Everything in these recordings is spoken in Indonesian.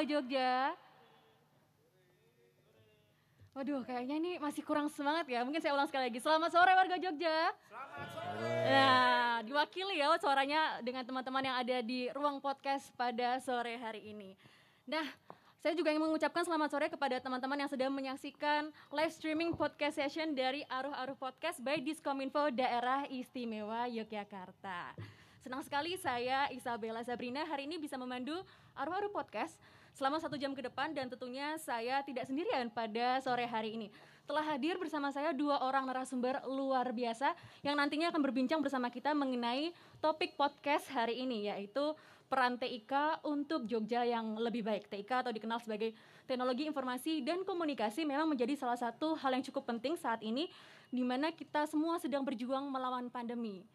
warga Jogja. Waduh, kayaknya ini masih kurang semangat ya. Mungkin saya ulang sekali lagi. Selamat sore warga Jogja. Selamat sore. Nah, diwakili ya suaranya dengan teman-teman yang ada di ruang podcast pada sore hari ini. Nah, saya juga ingin mengucapkan selamat sore kepada teman-teman yang sedang menyaksikan live streaming podcast session dari Aruh Aruh Podcast by Diskominfo Daerah Istimewa Yogyakarta. Senang sekali saya Isabella Sabrina hari ini bisa memandu Aru-Aru Podcast selama satu jam ke depan dan tentunya saya tidak sendirian pada sore hari ini. Telah hadir bersama saya dua orang narasumber luar biasa yang nantinya akan berbincang bersama kita mengenai topik podcast hari ini yaitu peran TIK untuk Jogja yang lebih baik. TIK atau dikenal sebagai Teknologi Informasi dan Komunikasi memang menjadi salah satu hal yang cukup penting saat ini di mana kita semua sedang berjuang melawan pandemi.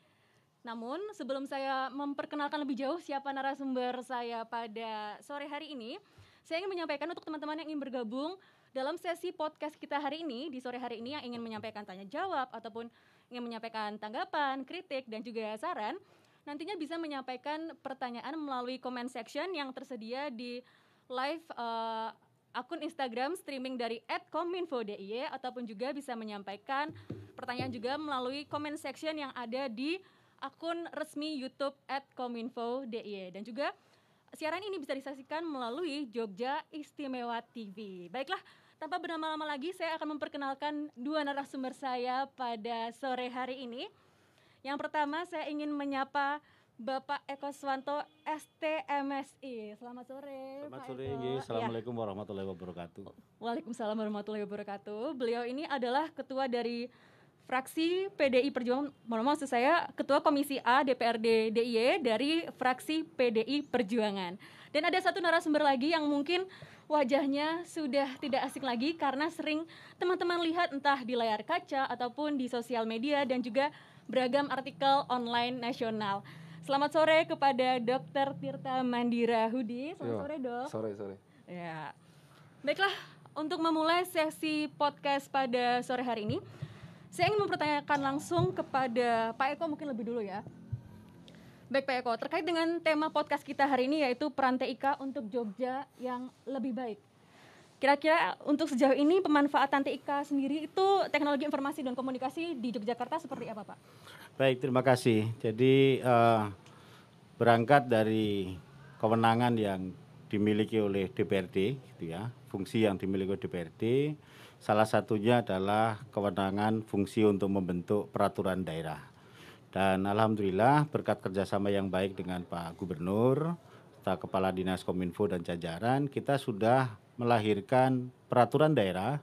Namun sebelum saya memperkenalkan lebih jauh siapa narasumber saya pada sore hari ini, saya ingin menyampaikan untuk teman-teman yang ingin bergabung dalam sesi podcast kita hari ini di sore hari ini yang ingin menyampaikan tanya jawab ataupun ingin menyampaikan tanggapan, kritik dan juga saran, nantinya bisa menyampaikan pertanyaan melalui comment section yang tersedia di live uh, akun Instagram streaming dari @kominfo.dy ataupun juga bisa menyampaikan pertanyaan juga melalui comment section yang ada di akun resmi YouTube at Kominfo.dy dan juga siaran ini bisa disaksikan melalui Jogja Istimewa TV. Baiklah, tanpa berlama-lama lagi saya akan memperkenalkan dua narasumber saya pada sore hari ini. Yang pertama saya ingin menyapa Bapak Eko Swanto STMSI. Selamat sore. Selamat sore, Eko. Assalamualaikum ya. warahmatullahi wabarakatuh. Waalaikumsalam warahmatullahi wabarakatuh. Beliau ini adalah ketua dari fraksi PDI Perjuangan, mohon maksud saya Ketua Komisi A DPRD DIY dari fraksi PDI Perjuangan. Dan ada satu narasumber lagi yang mungkin wajahnya sudah tidak asing lagi karena sering teman-teman lihat entah di layar kaca ataupun di sosial media dan juga beragam artikel online nasional. Selamat sore kepada Dr. Tirta Mandira Hudi. Selamat Yo, sore, Dok. Sore, sore. Ya. Baiklah, untuk memulai sesi podcast pada sore hari ini, saya ingin mempertanyakan langsung kepada Pak Eko mungkin lebih dulu ya. Baik Pak Eko, terkait dengan tema podcast kita hari ini yaitu peran TIK untuk Jogja yang lebih baik. Kira-kira untuk sejauh ini pemanfaatan TIK sendiri itu teknologi informasi dan komunikasi di Yogyakarta seperti apa Pak? Baik, terima kasih. Jadi uh, berangkat dari kewenangan yang dimiliki oleh DPRD, gitu ya, fungsi yang dimiliki oleh DPRD, Salah satunya adalah kewenangan fungsi untuk membentuk peraturan daerah. Dan alhamdulillah berkat kerjasama yang baik dengan Pak Gubernur, serta Kepala Dinas Kominfo dan jajaran, kita sudah melahirkan peraturan daerah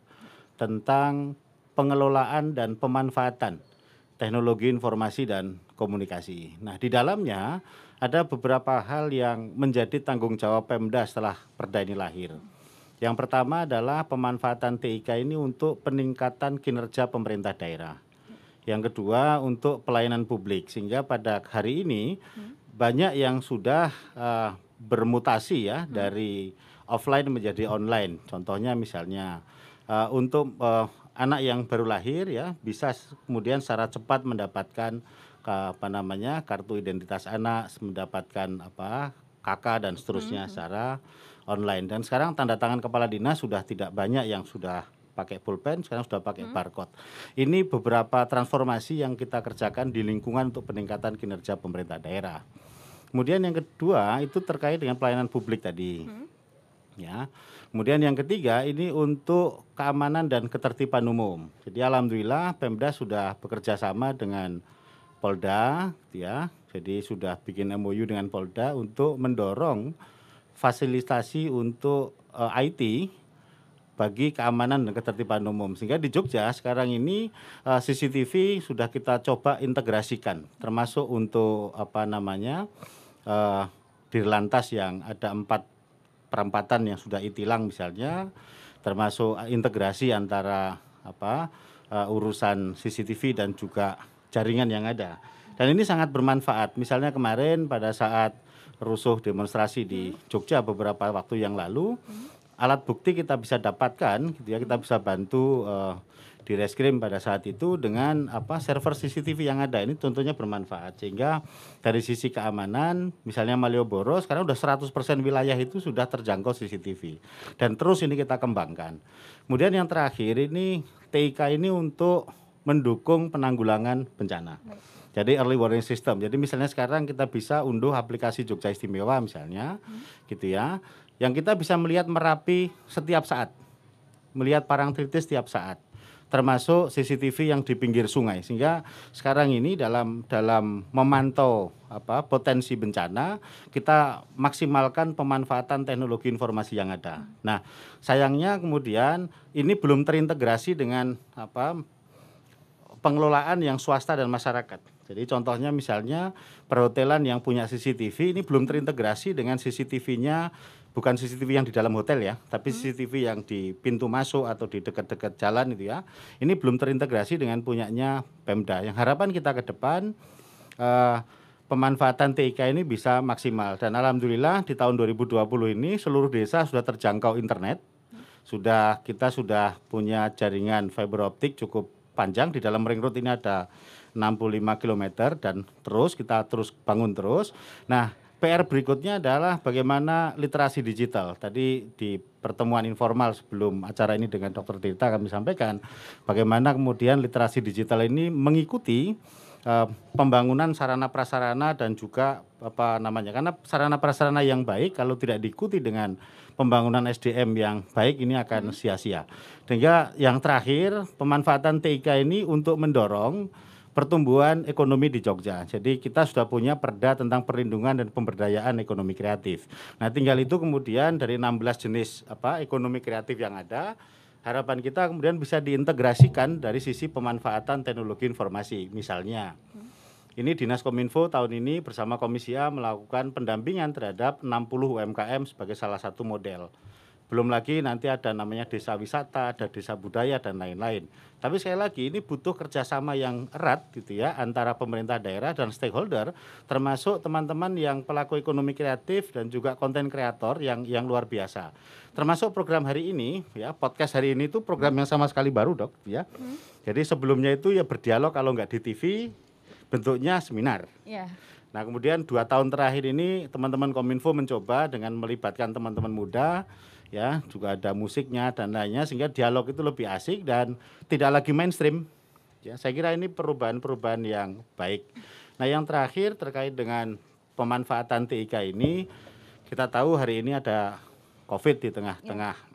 tentang pengelolaan dan pemanfaatan teknologi informasi dan komunikasi. Nah, di dalamnya ada beberapa hal yang menjadi tanggung jawab Pemda setelah perda ini lahir. Yang pertama adalah pemanfaatan TIK ini untuk peningkatan kinerja pemerintah daerah. Yang kedua untuk pelayanan publik sehingga pada hari ini hmm. banyak yang sudah uh, bermutasi ya hmm. dari offline menjadi online. Contohnya misalnya uh, untuk uh, anak yang baru lahir ya bisa kemudian secara cepat mendapatkan apa namanya kartu identitas anak, mendapatkan apa kakak dan seterusnya hmm. secara online dan sekarang tanda tangan kepala dinas sudah tidak banyak yang sudah pakai pulpen sekarang sudah pakai hmm. barcode. Ini beberapa transformasi yang kita kerjakan di lingkungan untuk peningkatan kinerja pemerintah daerah. Kemudian yang kedua itu terkait dengan pelayanan publik tadi. Hmm. Ya. Kemudian yang ketiga ini untuk keamanan dan ketertiban umum. Jadi alhamdulillah Pemda sudah bekerja sama dengan Polda ya. Jadi sudah bikin MOU dengan Polda untuk mendorong fasilitasi untuk uh, eh, IT bagi keamanan dan ketertiban umum. Sehingga di Jogja sekarang ini uh, eh, CCTV sudah kita coba integrasikan, termasuk untuk apa namanya uh, dirlantas yang ada empat perempatan yang sudah itilang misalnya, termasuk integrasi antara apa uh, urusan CCTV dan juga jaringan yang ada. Dan ini sangat bermanfaat. Misalnya kemarin pada saat rusuh demonstrasi di Jogja beberapa waktu yang lalu. Alat bukti kita bisa dapatkan gitu ya kita bisa bantu uh, di reskrim pada saat itu dengan apa server CCTV yang ada. Ini tentunya bermanfaat. Sehingga dari sisi keamanan misalnya Malioboro sekarang udah 100% wilayah itu sudah terjangkau CCTV dan terus ini kita kembangkan. Kemudian yang terakhir ini TIK ini untuk mendukung penanggulangan bencana. Jadi early warning system. Jadi misalnya sekarang kita bisa unduh aplikasi Jogja Istimewa misalnya, hmm. gitu ya. Yang kita bisa melihat Merapi setiap saat, melihat Parangtritis setiap saat termasuk CCTV yang di pinggir sungai sehingga sekarang ini dalam dalam memantau apa potensi bencana kita maksimalkan pemanfaatan teknologi informasi yang ada. Nah, sayangnya kemudian ini belum terintegrasi dengan apa pengelolaan yang swasta dan masyarakat. Jadi contohnya misalnya perhotelan yang punya CCTV ini belum terintegrasi dengan CCTV-nya bukan CCTV yang di dalam hotel ya, tapi hmm. CCTV yang di pintu masuk atau di dekat-dekat jalan itu ya. Ini belum terintegrasi dengan punyanya Pemda. Yang harapan kita ke depan uh, pemanfaatan TIK ini bisa maksimal dan alhamdulillah di tahun 2020 ini seluruh desa sudah terjangkau internet. Sudah kita sudah punya jaringan fiber optik cukup panjang di dalam ring road ini ada 65 km dan terus kita terus bangun terus. Nah, PR berikutnya adalah bagaimana literasi digital. Tadi di pertemuan informal sebelum acara ini dengan Dr. Tirta kami sampaikan bagaimana kemudian literasi digital ini mengikuti uh, pembangunan sarana prasarana dan juga apa namanya karena sarana prasarana yang baik kalau tidak diikuti dengan pembangunan SDM yang baik ini akan sia-sia. Sehingga yang terakhir pemanfaatan TIK ini untuk mendorong pertumbuhan ekonomi di Jogja. Jadi kita sudah punya perda tentang perlindungan dan pemberdayaan ekonomi kreatif. Nah, tinggal itu kemudian dari 16 jenis apa ekonomi kreatif yang ada, harapan kita kemudian bisa diintegrasikan dari sisi pemanfaatan teknologi informasi. Misalnya, ini Dinas Kominfo tahun ini bersama Komisi A melakukan pendampingan terhadap 60 UMKM sebagai salah satu model. Belum lagi nanti ada namanya desa wisata, ada desa budaya dan lain-lain. Tapi sekali lagi ini butuh kerjasama yang erat gitu ya antara pemerintah daerah dan stakeholder, termasuk teman-teman yang pelaku ekonomi kreatif dan juga konten kreator yang yang luar biasa. Termasuk program hari ini ya podcast hari ini itu program yang sama sekali baru dok ya. Hmm. Jadi sebelumnya itu ya berdialog kalau nggak di TV bentuknya seminar. Yeah. Nah kemudian dua tahun terakhir ini teman-teman Kominfo mencoba dengan melibatkan teman-teman muda ya juga ada musiknya dan lainnya sehingga dialog itu lebih asik dan tidak lagi mainstream ya saya kira ini perubahan-perubahan yang baik nah yang terakhir terkait dengan pemanfaatan TIK ini kita tahu hari ini ada COVID di tengah-tengah ya.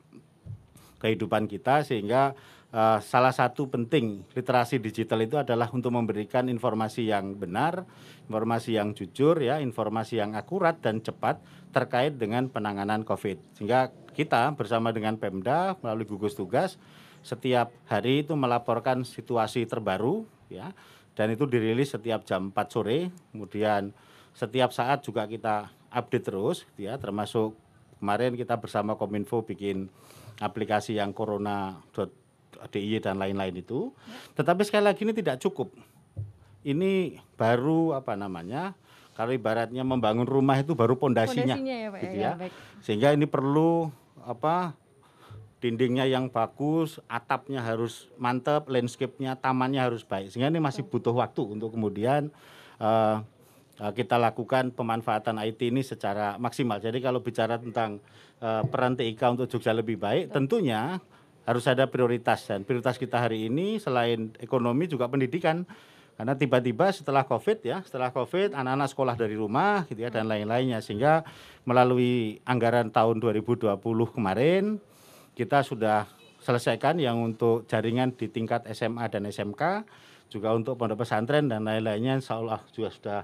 kehidupan kita sehingga uh, salah satu penting literasi digital itu adalah untuk memberikan informasi yang benar, informasi yang jujur ya, informasi yang akurat dan cepat terkait dengan penanganan COVID. Sehingga kita bersama dengan Pemda melalui gugus tugas setiap hari itu melaporkan situasi terbaru ya. Dan itu dirilis setiap jam 4 sore. Kemudian setiap saat juga kita update terus ya. Termasuk kemarin kita bersama Kominfo bikin aplikasi yang corona.di dan lain-lain itu. Tetapi sekali lagi ini tidak cukup. Ini baru apa namanya kalau ibaratnya membangun rumah itu baru pondasinya, ya, Pak, gitu ya. ya. Sehingga ini perlu apa dindingnya yang bagus, atapnya harus mantap, landscape-nya, tamannya harus baik. Sehingga ini masih butuh waktu untuk kemudian uh, kita lakukan pemanfaatan IT ini secara maksimal. Jadi kalau bicara tentang uh, peran TIK untuk Jogja lebih baik, tentunya harus ada prioritas dan prioritas kita hari ini selain ekonomi juga pendidikan. Karena tiba-tiba setelah COVID ya, setelah COVID anak-anak sekolah dari rumah gitu ya dan lain-lainnya. Sehingga melalui anggaran tahun 2020 kemarin kita sudah selesaikan yang untuk jaringan di tingkat SMA dan SMK juga untuk pondok pesantren dan lain-lainnya insya Allah juga sudah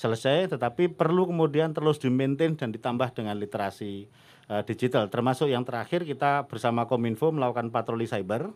selesai. Tetapi perlu kemudian terus dimaintain dan ditambah dengan literasi uh, digital. Termasuk yang terakhir kita bersama Kominfo melakukan patroli cyber.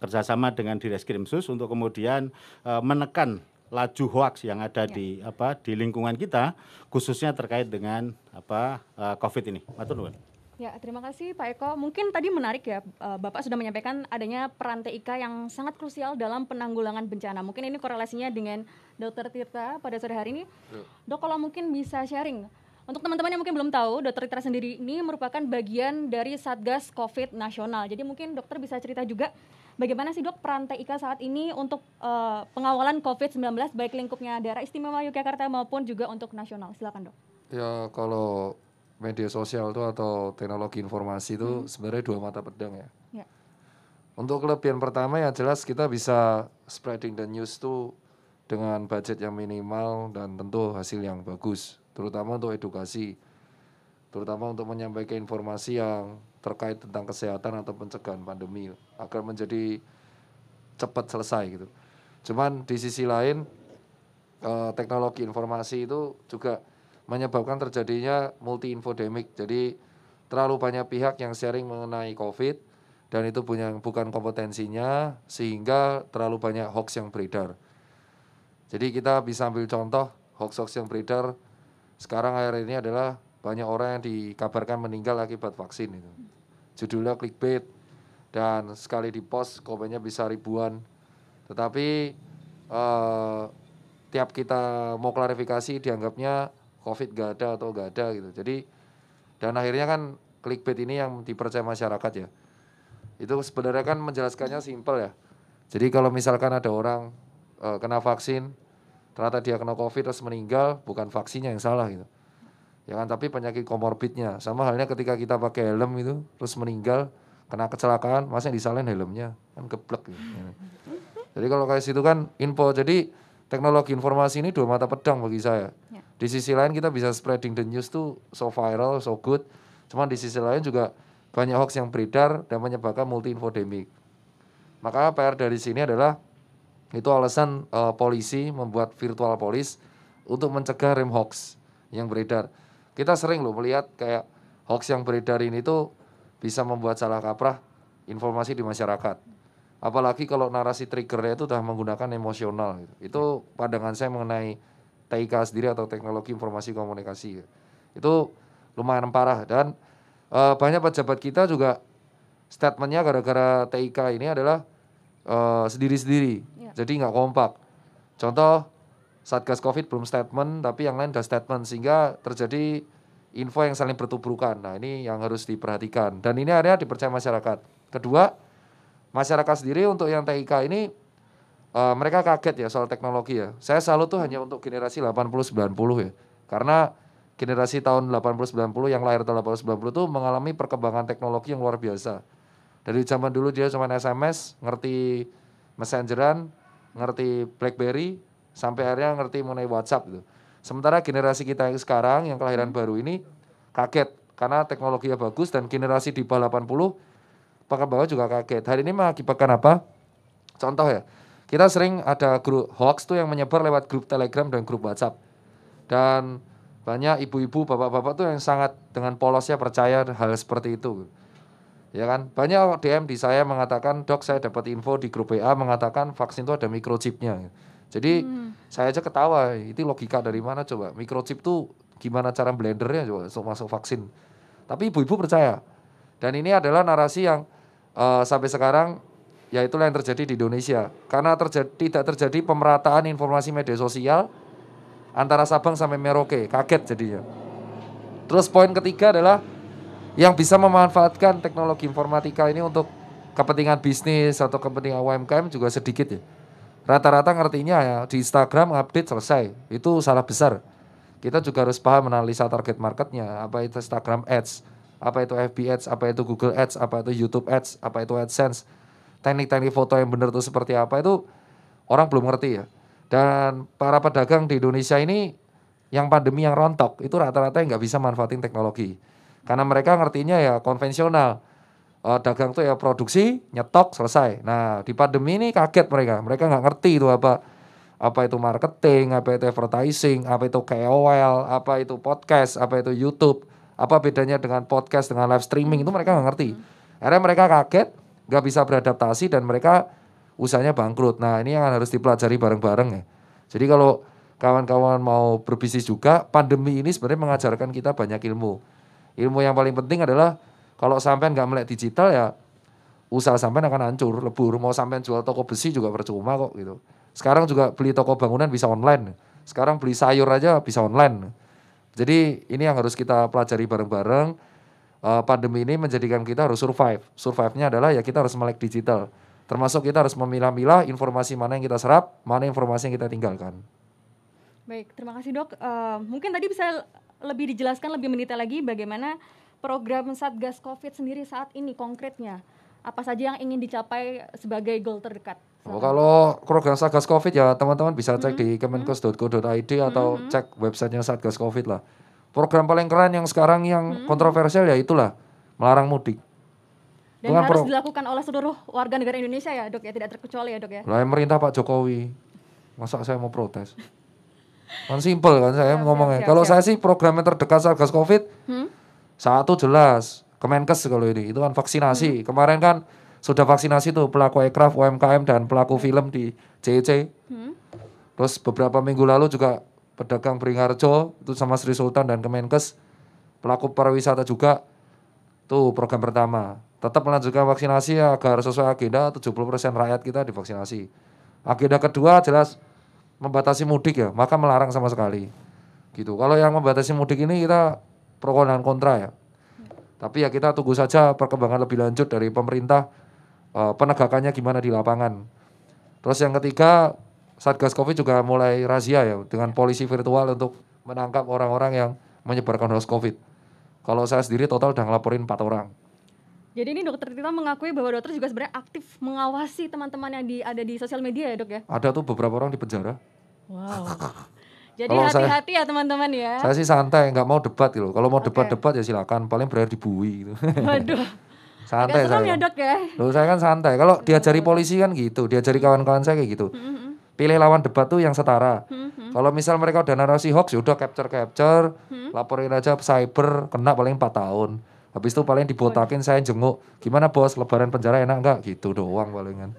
Kerjasama dengan Direskrimsus untuk kemudian uh, menekan laju hoax yang ada ya. di apa di lingkungan kita khususnya terkait dengan apa uh, COVID ini. Matur nuwun. Ya, terima kasih Pak Eko. Mungkin tadi menarik ya, Bapak sudah menyampaikan adanya peran TIK yang sangat krusial dalam penanggulangan bencana. Mungkin ini korelasinya dengan Dr. Tirta pada sore hari ini. Ya. Dok, kalau mungkin bisa sharing, untuk teman-teman yang mungkin belum tahu, Dr. Tirta sendiri ini merupakan bagian dari Satgas COVID nasional. Jadi mungkin dokter bisa cerita juga bagaimana sih dok peran TIK saat ini untuk uh, pengawalan COVID-19 baik lingkupnya daerah istimewa Yogyakarta maupun juga untuk nasional? Silakan dok. Ya kalau media sosial itu atau teknologi informasi itu hmm. sebenarnya dua mata pedang ya. ya. Untuk kelebihan pertama yang jelas kita bisa spreading the news tuh dengan budget yang minimal dan tentu hasil yang bagus, terutama untuk edukasi terutama untuk menyampaikan informasi yang terkait tentang kesehatan atau pencegahan pandemi agar menjadi cepat selesai gitu. Cuman di sisi lain eh, teknologi informasi itu juga menyebabkan terjadinya multi infodemic. Jadi terlalu banyak pihak yang sharing mengenai COVID dan itu punya bukan kompetensinya sehingga terlalu banyak hoax yang beredar. Jadi kita bisa ambil contoh hoax-hoax yang beredar sekarang akhir ini adalah banyak orang yang dikabarkan meninggal akibat vaksin itu. Judulnya clickbait dan sekali di post komennya bisa ribuan. Tetapi eh, tiap kita mau klarifikasi dianggapnya COVID gak ada atau gak ada gitu. Jadi dan akhirnya kan clickbait ini yang dipercaya masyarakat ya. Itu sebenarnya kan menjelaskannya simpel ya. Jadi kalau misalkan ada orang uh, kena vaksin, ternyata dia kena COVID terus meninggal, bukan vaksinnya yang salah gitu. Ya kan tapi penyakit komorbidnya. Sama halnya ketika kita pakai helm itu terus meninggal kena kecelakaan masa disalahin helmnya. Kan geblek gitu. jadi kalau kayak situ kan info. Jadi teknologi informasi ini dua mata pedang bagi saya. Ya. di sisi lain kita bisa spreading the news tuh so viral so good. Cuman di sisi lain juga banyak hoax yang beredar dan menyebabkan multi infodemic maka PR dari sini adalah itu alasan uh, polisi membuat virtual police untuk mencegah rem hoax yang beredar kita sering loh melihat kayak hoax yang beredar ini tuh bisa membuat salah kaprah informasi di masyarakat. Apalagi kalau narasi triggernya itu sudah menggunakan emosional. Gitu. Itu pandangan saya mengenai TIK sendiri atau teknologi informasi komunikasi. Itu lumayan parah dan e, banyak pejabat kita juga statementnya gara-gara TIK ini adalah sendiri sendiri-sendiri. Ya. Jadi nggak kompak. Contoh Satgas Covid belum statement, tapi yang lain sudah statement sehingga terjadi info yang saling bertubrukan. Nah, ini yang harus diperhatikan dan ini area dipercaya masyarakat. Kedua, masyarakat sendiri untuk yang TIK ini uh, mereka kaget ya soal teknologi ya. Saya selalu tuh hanya untuk generasi 80 90 ya. Karena generasi tahun 80 90 yang lahir tahun 80 90 itu mengalami perkembangan teknologi yang luar biasa. Dari zaman dulu dia cuma SMS, ngerti messengeran, ngerti BlackBerry, sampai akhirnya ngerti mengenai WhatsApp gitu. Sementara generasi kita yang sekarang yang kelahiran baru ini kaget karena teknologinya bagus dan generasi di bawah 80 bawah juga kaget. Hari ini mengakibatkan apa? Contoh ya, kita sering ada grup hoax tuh yang menyebar lewat grup Telegram dan grup WhatsApp. Dan banyak ibu-ibu, bapak-bapak tuh yang sangat dengan polosnya percaya hal seperti itu. Ya kan? Banyak DM di saya mengatakan, "Dok, saya dapat info di grup WA mengatakan vaksin itu ada microchipnya." Jadi hmm. saya aja ketawa, itu logika dari mana coba? Microchip tuh gimana cara blendernya coba untuk masuk vaksin. Tapi ibu-ibu percaya. Dan ini adalah narasi yang uh, sampai sekarang ya itulah yang terjadi di Indonesia. Karena terjadi, tidak terjadi pemerataan informasi media sosial antara Sabang sampai Merauke, kaget jadinya. Terus poin ketiga adalah yang bisa memanfaatkan teknologi informatika ini untuk kepentingan bisnis atau kepentingan UMKM juga sedikit ya. Rata-rata ngertinya ya di Instagram update selesai. Itu salah besar. Kita juga harus paham analisa target marketnya. Apa itu Instagram Ads apa itu FB Ads apa itu Google Ads apa itu YouTube Ads apa itu AdSense. Teknik-teknik foto yang benar itu seperti apa itu orang belum ngerti ya. Dan para pedagang di Indonesia ini yang pandemi yang rontok itu rata-rata yang nggak bisa manfaatin teknologi karena mereka ngertinya ya konvensional uh, dagang tuh ya produksi, nyetok, selesai. Nah, di pandemi ini kaget mereka. Mereka nggak ngerti itu apa apa itu marketing, apa itu advertising, apa itu KOL, apa itu podcast, apa itu YouTube, apa bedanya dengan podcast dengan live streaming itu mereka nggak ngerti. Akhirnya mereka kaget, nggak bisa beradaptasi dan mereka usahanya bangkrut. Nah, ini yang harus dipelajari bareng-bareng ya. Jadi kalau kawan-kawan mau berbisnis juga, pandemi ini sebenarnya mengajarkan kita banyak ilmu. Ilmu yang paling penting adalah kalau sampean nggak melek digital ya usaha sampean akan hancur, lebur. Mau sampean jual toko besi juga percuma kok gitu. Sekarang juga beli toko bangunan bisa online. Sekarang beli sayur aja bisa online. Jadi ini yang harus kita pelajari bareng-bareng. Uh, pandemi ini menjadikan kita harus survive. Survive-nya adalah ya kita harus melek digital. Termasuk kita harus memilah-milah informasi mana yang kita serap, mana informasi yang kita tinggalkan. Baik, terima kasih dok. Uh, mungkin tadi bisa lebih dijelaskan lebih mendetail lagi bagaimana program Satgas COVID sendiri saat ini konkretnya. Apa saja yang ingin dicapai sebagai goal terdekat? Oh, kalau program Satgas COVID ya teman-teman bisa cek mm -hmm. di kemenkes.go.id atau mm -hmm. cek websitenya Satgas COVID lah. Program paling keren yang sekarang yang mm -hmm. kontroversial ya itulah melarang mudik. Dan Bukan harus pro... dilakukan oleh seluruh warga negara Indonesia ya dok ya, tidak terkecuali ya dok ya. Lah merintah Pak Jokowi, masa saya mau protes? Kan simpel kan saya siap, ngomongnya. Kalau saya sih program yang terdekat Satgas Covid, hmm? satu jelas Kemenkes kalau ini, itu kan vaksinasi. Hmm. Kemarin kan sudah vaksinasi tuh pelaku aircraft, UMKM dan pelaku film di CEC. Hmm? Terus beberapa minggu lalu juga pedagang Beringharjo itu sama Sri Sultan dan Kemenkes pelaku pariwisata juga tuh program pertama tetap melanjutkan vaksinasi agar sesuai agenda 70% rakyat kita divaksinasi. Agenda kedua jelas membatasi mudik ya, maka melarang sama sekali. Gitu. Kalau yang membatasi mudik ini kita pro dan kontra ya. Tapi ya kita tunggu saja perkembangan lebih lanjut dari pemerintah uh, penegakannya gimana di lapangan. Terus yang ketiga Satgas Covid juga mulai razia ya dengan polisi virtual untuk menangkap orang-orang yang menyebarkan hoax Covid. Kalau saya sendiri total udah ngelaporin empat orang. Jadi ini dokter Tita mengakui bahwa dokter juga sebenarnya aktif mengawasi teman-teman yang di, ada di sosial media ya dok ya? Ada tuh beberapa orang di penjara. Wow. Jadi hati-hati ya teman-teman ya. Saya sih santai, nggak mau debat gitu. Kalau mau debat-debat okay. ya silakan, paling berakhir dibui gitu. Waduh. santai saya. ya dok ya. Loh saya kan santai. Kalau diajari polisi kan gitu, diajari kawan-kawan saya kayak gitu. Mm-hmm. Pilih lawan debat tuh yang setara. Kalau misal mereka udah narasi hoax, ya udah capture capture, laporin aja cyber, kena paling 4 tahun Habis itu paling dibotakin saya jenguk. Gimana bos, lebaran penjara enak enggak? Gitu doang palingan.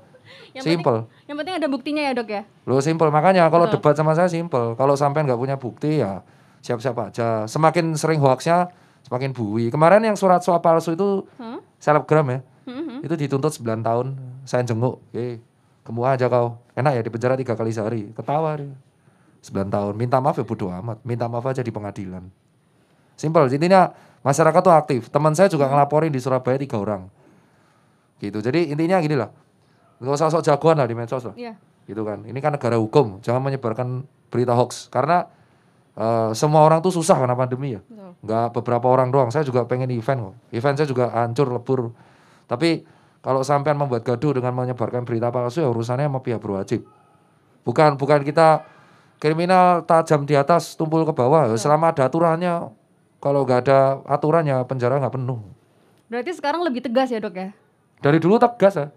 Yang simple. Penting, yang penting ada buktinya ya dok ya? Lo simple, makanya kalau debat sama saya simple. Kalau sampai nggak punya bukti ya siap-siap aja. Semakin sering hoaxnya, semakin bui. Kemarin yang surat suap palsu itu hmm? selebgram ya. Hmm, Itu dituntut 9 tahun. Saya jenguk. Oke, kemu aja kau. Enak ya di penjara tiga kali sehari. Ketawa dia. 9 tahun. Minta maaf ya bodo amat. Minta maaf aja di pengadilan. Simple. Intinya Masyarakat tuh aktif. Teman saya juga ngelaporin di Surabaya tiga orang. Gitu. Jadi intinya gini lah. Gak usah sok jagoan lah di medsos lah. Iya. Gitu kan. Ini kan negara hukum. Jangan menyebarkan berita hoax. Karena uh, semua orang tuh susah karena pandemi ya. Betul. Nggak beberapa orang doang. Saya juga pengen event kok. Event saya juga hancur, lebur. Tapi kalau sampean membuat gaduh dengan menyebarkan berita palsu ya urusannya sama pihak berwajib. Bukan bukan kita kriminal tajam di atas tumpul ke bawah. Betul. Selama ada aturannya kalau nggak ada aturannya penjara nggak penuh. Berarti sekarang lebih tegas ya dok ya? Dari dulu tegas ya.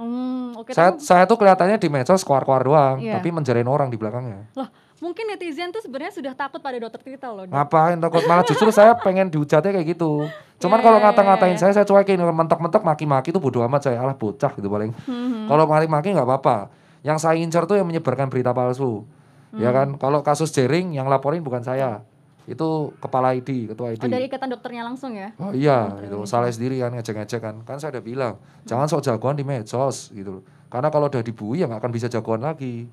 Hmm, okay, saya, tapi... saya tuh kelihatannya di medsos keluar-keluar doang, iya. tapi menjarain orang di belakangnya. Loh, mungkin netizen tuh sebenarnya sudah takut pada dokter Tita loh. Dok. Ngapain takut? Malah justru saya pengen dihujatnya kayak gitu. Cuman yeah, kalau ngata-ngatain saya, saya cuekin. Mentok-mentok maki-maki tuh bodo amat saya. Alah bocah gitu paling. Mm-hmm. Kalau maki-maki nggak apa-apa. Yang saya incer tuh yang menyebarkan berita palsu. Mm. Ya hmm. kan? Kalau kasus jering yang laporin bukan saya itu kepala ID, ketua ID. Oh, dari ikatan dokternya langsung ya? Oh iya, itu salah sendiri kan ngecek-ngecek kan. Kan saya udah bilang, hmm. jangan sok jagoan di medsos gitu loh. Karena kalau udah dibui ya nggak akan bisa jagoan lagi.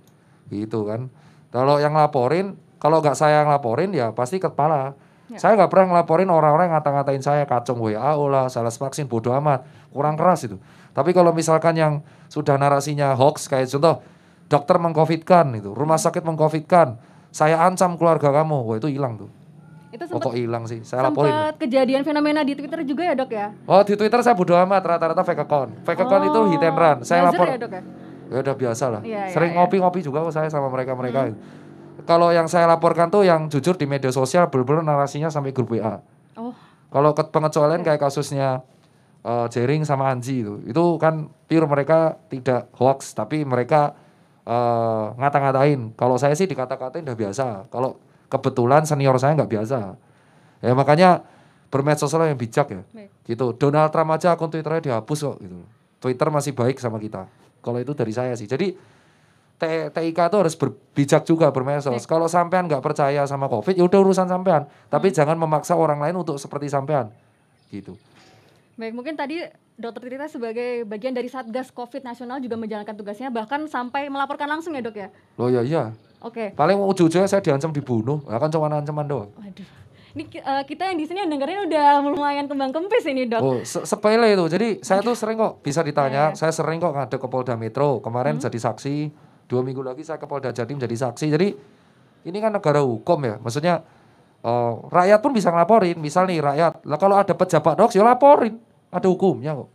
Gitu kan. Kalau yang laporin, kalau nggak saya yang laporin ya pasti kepala. Ya. Saya nggak pernah ngelaporin orang-orang ngata-ngatain saya kacung WHO lah, salah vaksin, bodoh amat, kurang keras itu. Tapi kalau misalkan yang sudah narasinya hoax kayak contoh dokter mengcovidkan itu, rumah sakit mengcovidkan, saya ancam keluarga kamu, wah itu hilang tuh. Itu sempat, oh, kok hilang sih? Saya laporin. Sempat kejadian fenomena di Twitter juga ya dok ya? Oh di Twitter saya bodo amat rata-rata fake account. Fake account itu hit and run. Saya lapor. Ya, dok ya? ya udah biasa lah. Ya, Sering iya. ngopi-ngopi ya, juga kok saya sama mereka-mereka. Hmm. Kalau yang saya laporkan tuh yang jujur di media sosial benar-benar narasinya sampai grup WA. Oh. Kalau pengecualian okay. kayak kasusnya uh, Jering sama Anji itu, itu kan pure mereka tidak hoax tapi mereka uh, ngata-ngatain. Kalau saya sih dikata-katain udah biasa. Kalau kebetulan senior saya nggak biasa ya makanya bermedsos yang bijak ya Baik. gitu Donald Trump aja akun Twitternya dihapus kok gitu Twitter masih baik sama kita kalau itu dari saya sih jadi TIK itu harus berbijak juga bermedsos. Kalau sampean nggak percaya sama COVID, ya udah urusan sampean. Tapi hmm. jangan memaksa orang lain untuk seperti sampean. Gitu. Baik, mungkin tadi Dokter Tirta sebagai bagian dari Satgas COVID nasional juga menjalankan tugasnya bahkan sampai melaporkan langsung ya, Dok ya? Oh iya iya. Oke. Okay. Paling ujung-ujungnya saya diancam dibunuh, ya kan cuma ancaman doang. Waduh. Ini uh, kita yang di sini dengerin udah lumayan kembang kempis ini dok. Oh se sepele itu. Jadi saya tuh sering kok bisa ditanya. Yeah. Saya sering kok ngadep ke Polda Metro. Kemarin hmm. jadi saksi. Dua minggu lagi saya ke Polda Jatim jadi saksi. Jadi ini kan negara hukum ya. Maksudnya uh, rakyat pun bisa ngelaporin. Misal nih rakyat. Lah kalau ada pejabat hoax ya laporin. Ada hukumnya kok.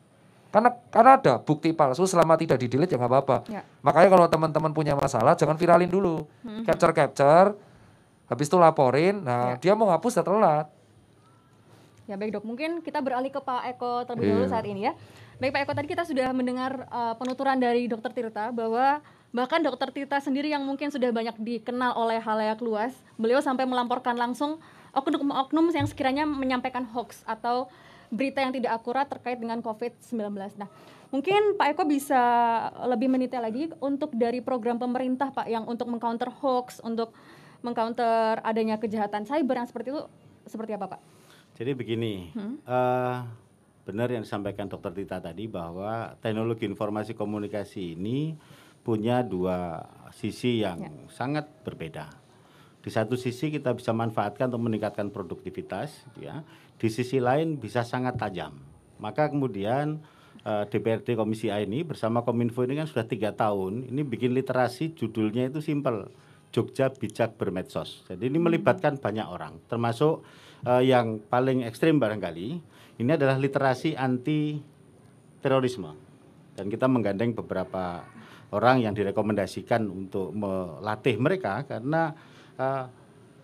Karena karena ada bukti palsu selama tidak didelete ya nggak apa-apa. Ya. Makanya kalau teman-teman punya masalah jangan viralin dulu. Hmm. Capture capture habis itu laporin nah ya. dia mau ngapus udah telat ya baik dok mungkin kita beralih ke Pak Eko terlebih dahulu yeah. saat ini ya baik Pak Eko tadi kita sudah mendengar uh, penuturan dari Dokter Tirta bahwa bahkan Dokter Tirta sendiri yang mungkin sudah banyak dikenal oleh halayak luas beliau sampai melamporkan langsung oknum-oknum yang sekiranya menyampaikan hoax atau berita yang tidak akurat terkait dengan COVID-19. Nah, mungkin Pak Eko bisa lebih menitik lagi untuk dari program pemerintah Pak yang untuk mengcounter hoax, untuk mengcounter adanya kejahatan cyber yang seperti itu seperti apa Pak? Jadi begini, hmm? uh, benar yang disampaikan Dokter Tita tadi bahwa teknologi informasi komunikasi ini punya dua sisi yang ya. sangat berbeda. Di satu sisi kita bisa manfaatkan untuk meningkatkan produktivitas, ya. Di sisi lain bisa sangat tajam. Maka kemudian eh, DPRD Komisi A ini bersama Kominfo ini kan sudah tiga tahun, ini bikin literasi judulnya itu simple Jogja bijak bermedsos. Jadi ini melibatkan banyak orang, termasuk uh, yang paling ekstrim barangkali ini adalah literasi anti terorisme. Dan kita menggandeng beberapa orang yang direkomendasikan untuk melatih mereka karena uh,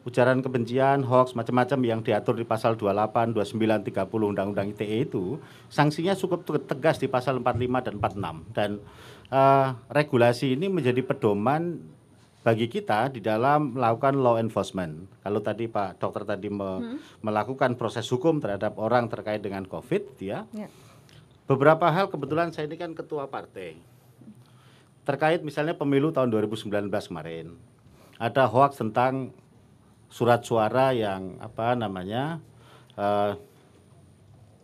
ujaran kebencian, hoax, macam-macam yang diatur di pasal 28, 29, 30 Undang-Undang ITE itu sanksinya cukup tegas di pasal 45 dan 46 dan uh, regulasi ini menjadi pedoman bagi kita di dalam melakukan law enforcement. Kalau tadi Pak Dokter tadi me hmm. melakukan proses hukum terhadap orang terkait dengan COVID, ya. ya. Beberapa hal kebetulan saya ini kan ketua partai. Terkait misalnya pemilu tahun 2019 kemarin. Ada hoax tentang surat suara yang apa namanya uh,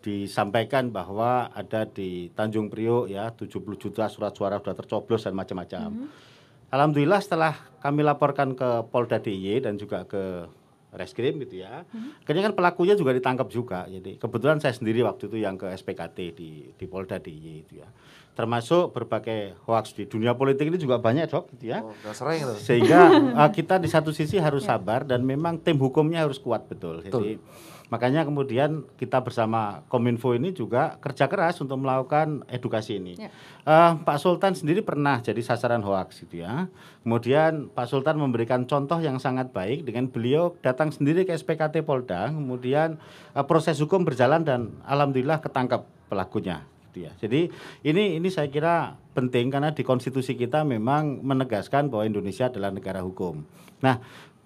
disampaikan bahwa ada di Tanjung Priok ya 70 juta surat suara sudah tercoblos dan macam-macam. Mm -hmm Alhamdulillah setelah kami laporkan ke Polda DIY dan juga ke reskrim gitu ya. Hmm. Akhirnya kan pelakunya juga ditangkap juga. Jadi kebetulan saya sendiri waktu itu yang ke SPKT di di Polda DIY itu ya. Termasuk berbagai hoax di dunia politik ini juga banyak dok gitu ya. Oh, sering. Sehingga uh, kita di satu sisi harus ya. sabar dan memang tim hukumnya harus kuat betul. betul. Makanya kemudian kita bersama Kominfo ini juga kerja keras untuk melakukan edukasi ini. Ya. Uh, Pak Sultan sendiri pernah jadi sasaran hoaks gitu ya. Kemudian Pak Sultan memberikan contoh yang sangat baik dengan beliau datang sendiri ke SPKT Polda, kemudian uh, proses hukum berjalan dan alhamdulillah ketangkap pelakunya. Gitu ya. Jadi ini ini saya kira penting karena di konstitusi kita memang menegaskan bahwa Indonesia adalah negara hukum. Nah,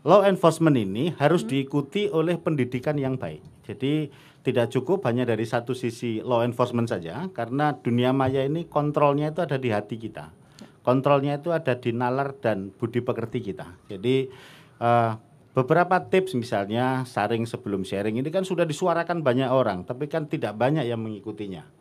law enforcement ini harus hmm. diikuti oleh pendidikan yang baik. Jadi tidak cukup hanya dari satu sisi law enforcement saja, karena dunia maya ini kontrolnya itu ada di hati kita. Kontrolnya itu ada di nalar dan budi pekerti kita. Jadi uh, beberapa tips misalnya saring sebelum sharing ini kan sudah disuarakan banyak orang, tapi kan tidak banyak yang mengikutinya.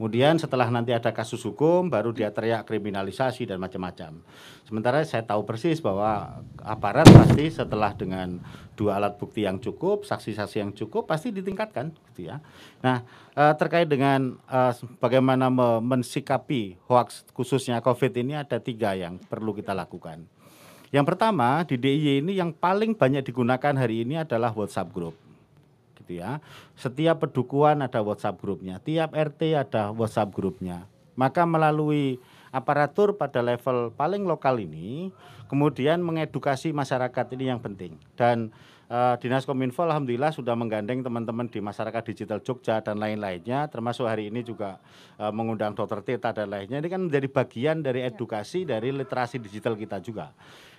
Kemudian setelah nanti ada kasus hukum baru dia teriak kriminalisasi dan macam-macam. Sementara saya tahu persis bahwa aparat pasti setelah dengan dua alat bukti yang cukup, saksi-saksi yang cukup pasti ditingkatkan gitu ya. Nah, eh, terkait dengan eh, bagaimana mensikapi hoax khususnya Covid ini ada tiga yang perlu kita lakukan. Yang pertama di DIY ini yang paling banyak digunakan hari ini adalah WhatsApp group gitu ya. Setiap pedukuhan ada WhatsApp grupnya, tiap RT ada WhatsApp grupnya. Maka melalui aparatur pada level paling lokal ini, kemudian mengedukasi masyarakat ini yang penting. Dan uh, Dinas Kominfo alhamdulillah sudah menggandeng teman-teman di masyarakat digital Jogja dan lain-lainnya, termasuk hari ini juga uh, mengundang Dokter Tita dan lainnya. Ini kan menjadi bagian dari edukasi dari literasi digital kita juga.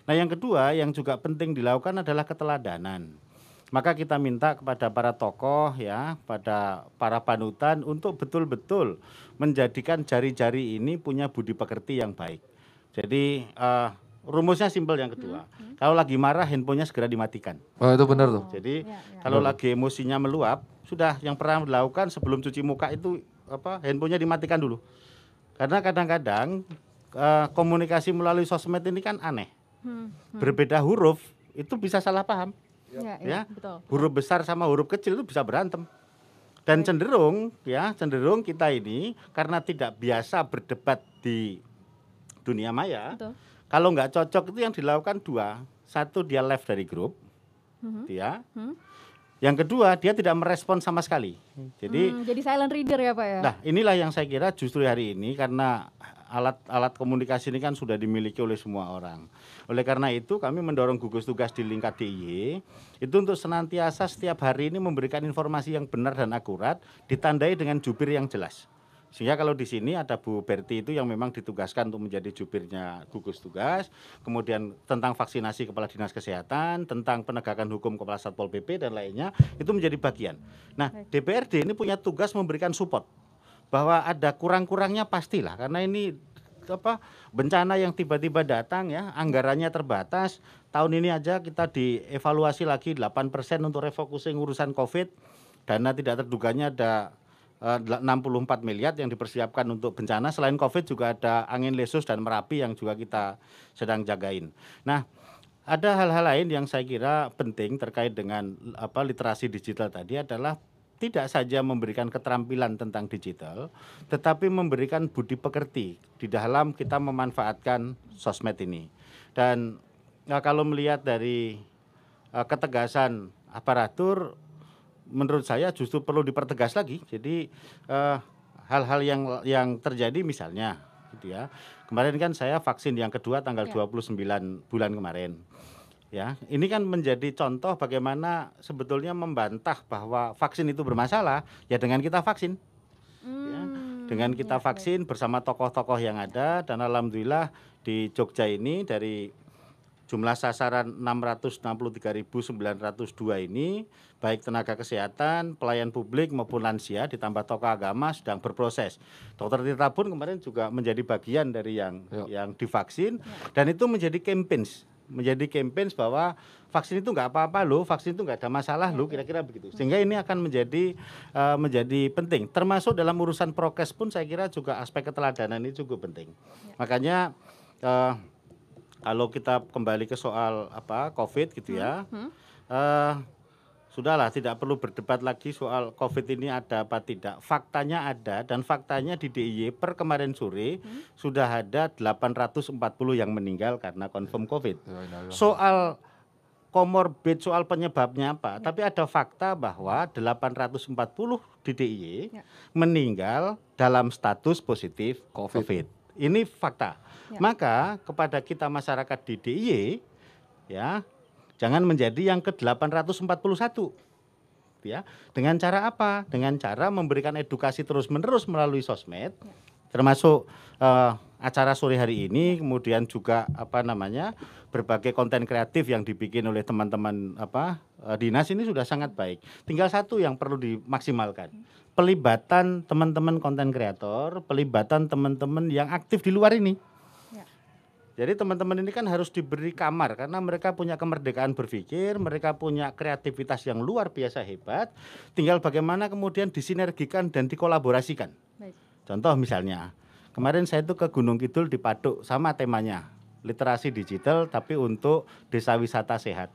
Nah, yang kedua yang juga penting dilakukan adalah keteladanan. Maka kita minta kepada para tokoh ya, pada para panutan untuk betul-betul menjadikan jari-jari ini punya budi pekerti yang baik. Jadi uh, rumusnya simpel yang kedua. Hmm, hmm. Kalau lagi marah handphonenya segera dimatikan. Oh itu benar tuh. Jadi ya, ya. kalau lagi emosinya meluap, sudah yang pernah dilakukan sebelum cuci muka itu apa handphonenya dimatikan dulu. Karena kadang-kadang uh, komunikasi melalui sosmed ini kan aneh. Hmm, hmm. Berbeda huruf itu bisa salah paham. Ya, ya, betul. Huruf besar sama huruf kecil itu bisa berantem. Dan cenderung ya, cenderung kita ini karena tidak biasa berdebat di dunia maya. Betul. Kalau nggak cocok itu yang dilakukan dua. Satu dia left dari grup, mm-hmm. dia. Mm-hmm. Yang kedua dia tidak merespon sama sekali. Jadi hmm, jadi silent reader ya pak ya. Nah inilah yang saya kira justru hari ini karena alat-alat komunikasi ini kan sudah dimiliki oleh semua orang. Oleh karena itu kami mendorong gugus tugas di lingkar DIY itu untuk senantiasa setiap hari ini memberikan informasi yang benar dan akurat ditandai dengan jubir yang jelas. Sehingga kalau di sini ada Bu Berti itu yang memang ditugaskan untuk menjadi jubirnya gugus tugas, kemudian tentang vaksinasi kepala dinas kesehatan, tentang penegakan hukum kepala satpol pp dan lainnya itu menjadi bagian. Nah DPRD ini punya tugas memberikan support bahwa ada kurang-kurangnya pastilah karena ini apa bencana yang tiba-tiba datang ya anggarannya terbatas tahun ini aja kita dievaluasi lagi 8% untuk refocusing urusan covid dana tidak terduganya ada 64 eh, miliar yang dipersiapkan untuk bencana. Selain COVID juga ada angin lesus dan merapi yang juga kita sedang jagain. Nah, ada hal-hal lain yang saya kira penting terkait dengan apa literasi digital tadi adalah tidak saja memberikan keterampilan tentang digital, tetapi memberikan budi pekerti di dalam kita memanfaatkan sosmed ini. Dan nah, kalau melihat dari uh, ketegasan aparatur menurut saya justru perlu dipertegas lagi. Jadi eh, hal-hal yang yang terjadi misalnya gitu ya. Kemarin kan saya vaksin yang kedua tanggal ya. 29 bulan kemarin. Ya, ini kan menjadi contoh bagaimana sebetulnya membantah bahwa vaksin itu bermasalah ya dengan kita vaksin. Ya. Hmm, ya, dengan kita ya, vaksin bersama tokoh-tokoh yang ada dan alhamdulillah di Jogja ini dari jumlah sasaran 663.902 ini baik tenaga kesehatan, pelayan publik maupun lansia ditambah tokoh agama sedang berproses. Dokter Tirta pun kemarin juga menjadi bagian dari yang Yo. yang divaksin dan itu menjadi campaigns menjadi campaigns bahwa vaksin itu nggak apa-apa loh, vaksin itu nggak ada masalah loh, kira-kira begitu. Sehingga ini akan menjadi uh, menjadi penting. Termasuk dalam urusan prokes pun saya kira juga aspek keteladanan ini cukup penting. Makanya uh, kalau kita kembali ke soal apa COVID gitu ya, hmm. Hmm. Uh, sudahlah tidak perlu berdebat lagi soal COVID ini ada apa tidak. Faktanya ada dan faktanya di DIY per kemarin sore hmm. sudah ada 840 yang meninggal karena confirm COVID. Ya, ya, ya. Soal komorbid soal penyebabnya apa, ya. tapi ada fakta bahwa 840 di DIY ya. meninggal dalam status positif COVID. COVID. Ini fakta. Ya. Maka kepada kita masyarakat di DIY ya, jangan menjadi yang ke-841. Ya, dengan cara apa? Dengan cara memberikan edukasi terus-menerus melalui sosmed. Termasuk uh, acara sore hari ini, kemudian juga apa namanya? berbagai konten kreatif yang dibikin oleh teman-teman apa uh, dinas ini sudah sangat baik. Tinggal satu yang perlu dimaksimalkan. Pelibatan teman-teman konten kreator, pelibatan teman-teman yang aktif di luar ini. Jadi teman-teman ini kan harus diberi kamar karena mereka punya kemerdekaan berpikir, mereka punya kreativitas yang luar biasa hebat. Tinggal bagaimana kemudian disinergikan dan dikolaborasikan. Baik. Contoh misalnya, kemarin saya itu ke Gunung Kidul di Paduk sama temanya literasi digital tapi untuk desa wisata sehat.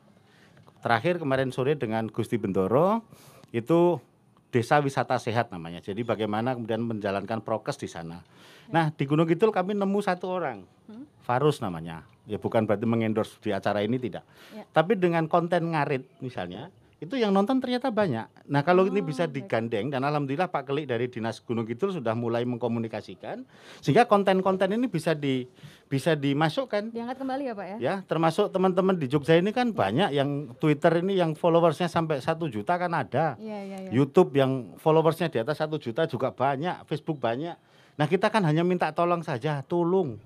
Terakhir kemarin sore dengan Gusti Bendoro itu desa wisata sehat namanya. Jadi bagaimana kemudian menjalankan prokes di sana. Nah di Gunung Kidul kami nemu satu orang Farus namanya. Ya bukan berarti mengendorse di acara ini tidak. Ya. Tapi dengan konten ngarit misalnya, itu yang nonton ternyata banyak. Nah kalau oh, ini bisa digandeng dan alhamdulillah Pak Kelik dari Dinas Gunung Kidul sudah mulai mengkomunikasikan sehingga konten-konten ini bisa di bisa dimasukkan. Diangkat kembali ya Pak ya? Ya termasuk teman-teman di Jogja ini kan ya. banyak yang Twitter ini yang followersnya sampai satu juta kan ada. Ya, ya, ya. YouTube yang followersnya di atas satu juta juga banyak, Facebook banyak. Nah kita kan hanya minta tolong saja, tolong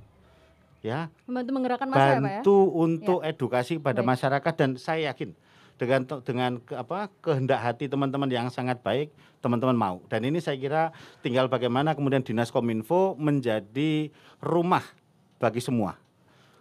ya membantu menggerakkan masa bantu ya, Pak ya? untuk ya. edukasi pada baik. masyarakat dan saya yakin dengan dengan ke, apa kehendak hati teman-teman yang sangat baik teman-teman mau dan ini saya kira tinggal bagaimana kemudian dinas kominfo menjadi rumah bagi semua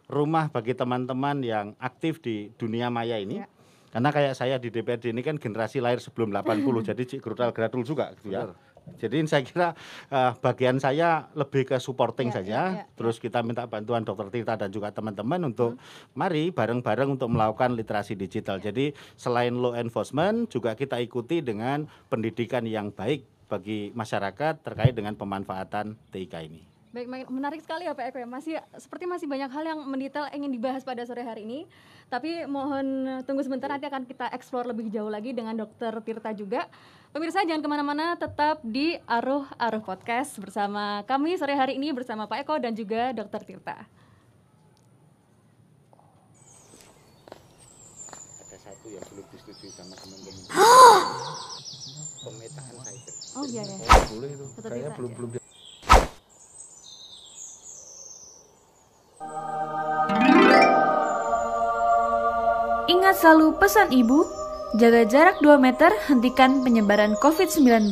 rumah bagi teman-teman yang aktif di dunia maya ini ya. karena kayak saya di DPRD ini kan generasi lahir sebelum 80 jadi cik gerudal gradul juga gitu ya Benar Jadi saya kira uh, bagian saya lebih ke supporting Ya, saja. ya, ya, Terus kita minta bantuan Dokter Tirta dan juga teman-teman untuk mari bareng-bareng untuk melakukan literasi digital. Jadi selain law enforcement juga kita ikuti dengan pendidikan yang baik bagi masyarakat terkait dengan pemanfaatan TIK ini. Baik, menarik sekali ya Pak Eko ya. Masih seperti masih banyak hal yang mendetail ingin dibahas pada sore hari ini. Tapi mohon tunggu sebentar nanti akan kita explore lebih jauh lagi dengan Dokter Tirta juga. Pemirsa jangan ke mana-mana, tetap di Aruh Aruh Podcast bersama kami sore hari ini bersama Pak Eko dan juga Dokter Tirta. Ada satu yang belum disetujui sama teman-teman. Pemetaan cyber. Oh iya ya. Boleh itu. Kayaknya bisa belum belum Ingat selalu pesan ibu, jaga jarak 2 meter, hentikan penyebaran COVID-19.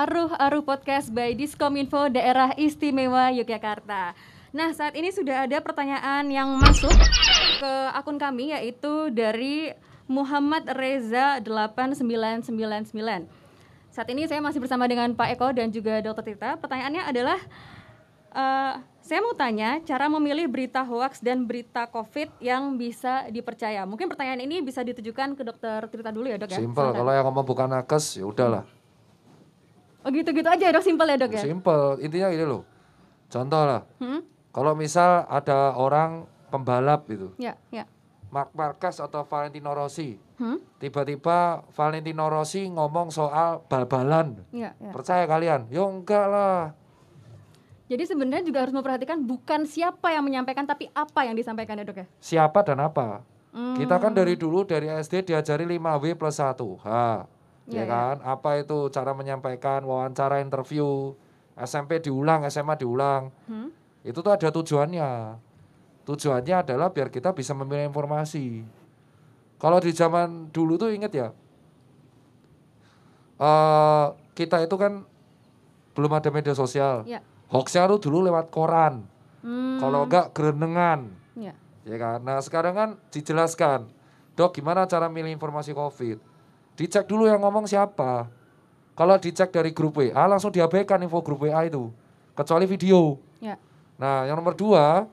Aruh Aruh Podcast by Diskominfo Daerah Istimewa Yogyakarta. Nah, saat ini sudah ada pertanyaan yang masuk ke akun kami yaitu dari Muhammad Reza 8999. Saat ini saya masih bersama dengan Pak Eko dan juga Dr. Tita. Pertanyaannya adalah eh, saya mau tanya cara memilih berita hoax dan berita COVID yang bisa dipercaya. Mungkin pertanyaan ini bisa ditujukan ke Dr. Tirta dulu ya, Dok ya. Silakan. Kalau yang ngomong bukan nakes, ya udahlah. Oh gitu-gitu aja ya, Dok, simpel ya, Dok ya. Simple. Intinya gini loh. Contoh lah. Hmm? Kalau misal ada orang pembalap gitu, Ya, ya. Mark Marquez atau Valentino Rossi, Hmm? tiba-tiba Valentino Rossi ngomong soal bal-balan. Ya, ya. Percaya kalian? Ya enggak lah. Jadi sebenarnya juga harus memperhatikan bukan siapa yang menyampaikan tapi apa yang disampaikan ya dok ya. Siapa dan apa? Hmm. Kita kan dari dulu dari SD diajari 5W plus 1 H. Iya, Ya kan? Apa itu cara menyampaikan, wawancara, interview. SMP diulang, SMA diulang. Hmm? Itu tuh ada tujuannya. Tujuannya adalah biar kita bisa memilih informasi. Kalau di zaman dulu tuh inget ya. eh kita itu kan belum ada media sosial. Ya. Hoaxnya tuh dulu lewat koran. Hmm. Kalau enggak gerenengan. Ya. Ya kan? Nah sekarang kan dijelaskan, dok gimana cara milih informasi COVID? Dicek dulu yang ngomong siapa. Kalau dicek dari grup WA langsung diabaikan info grup WA itu, kecuali video. Ya. Nah yang nomor dua,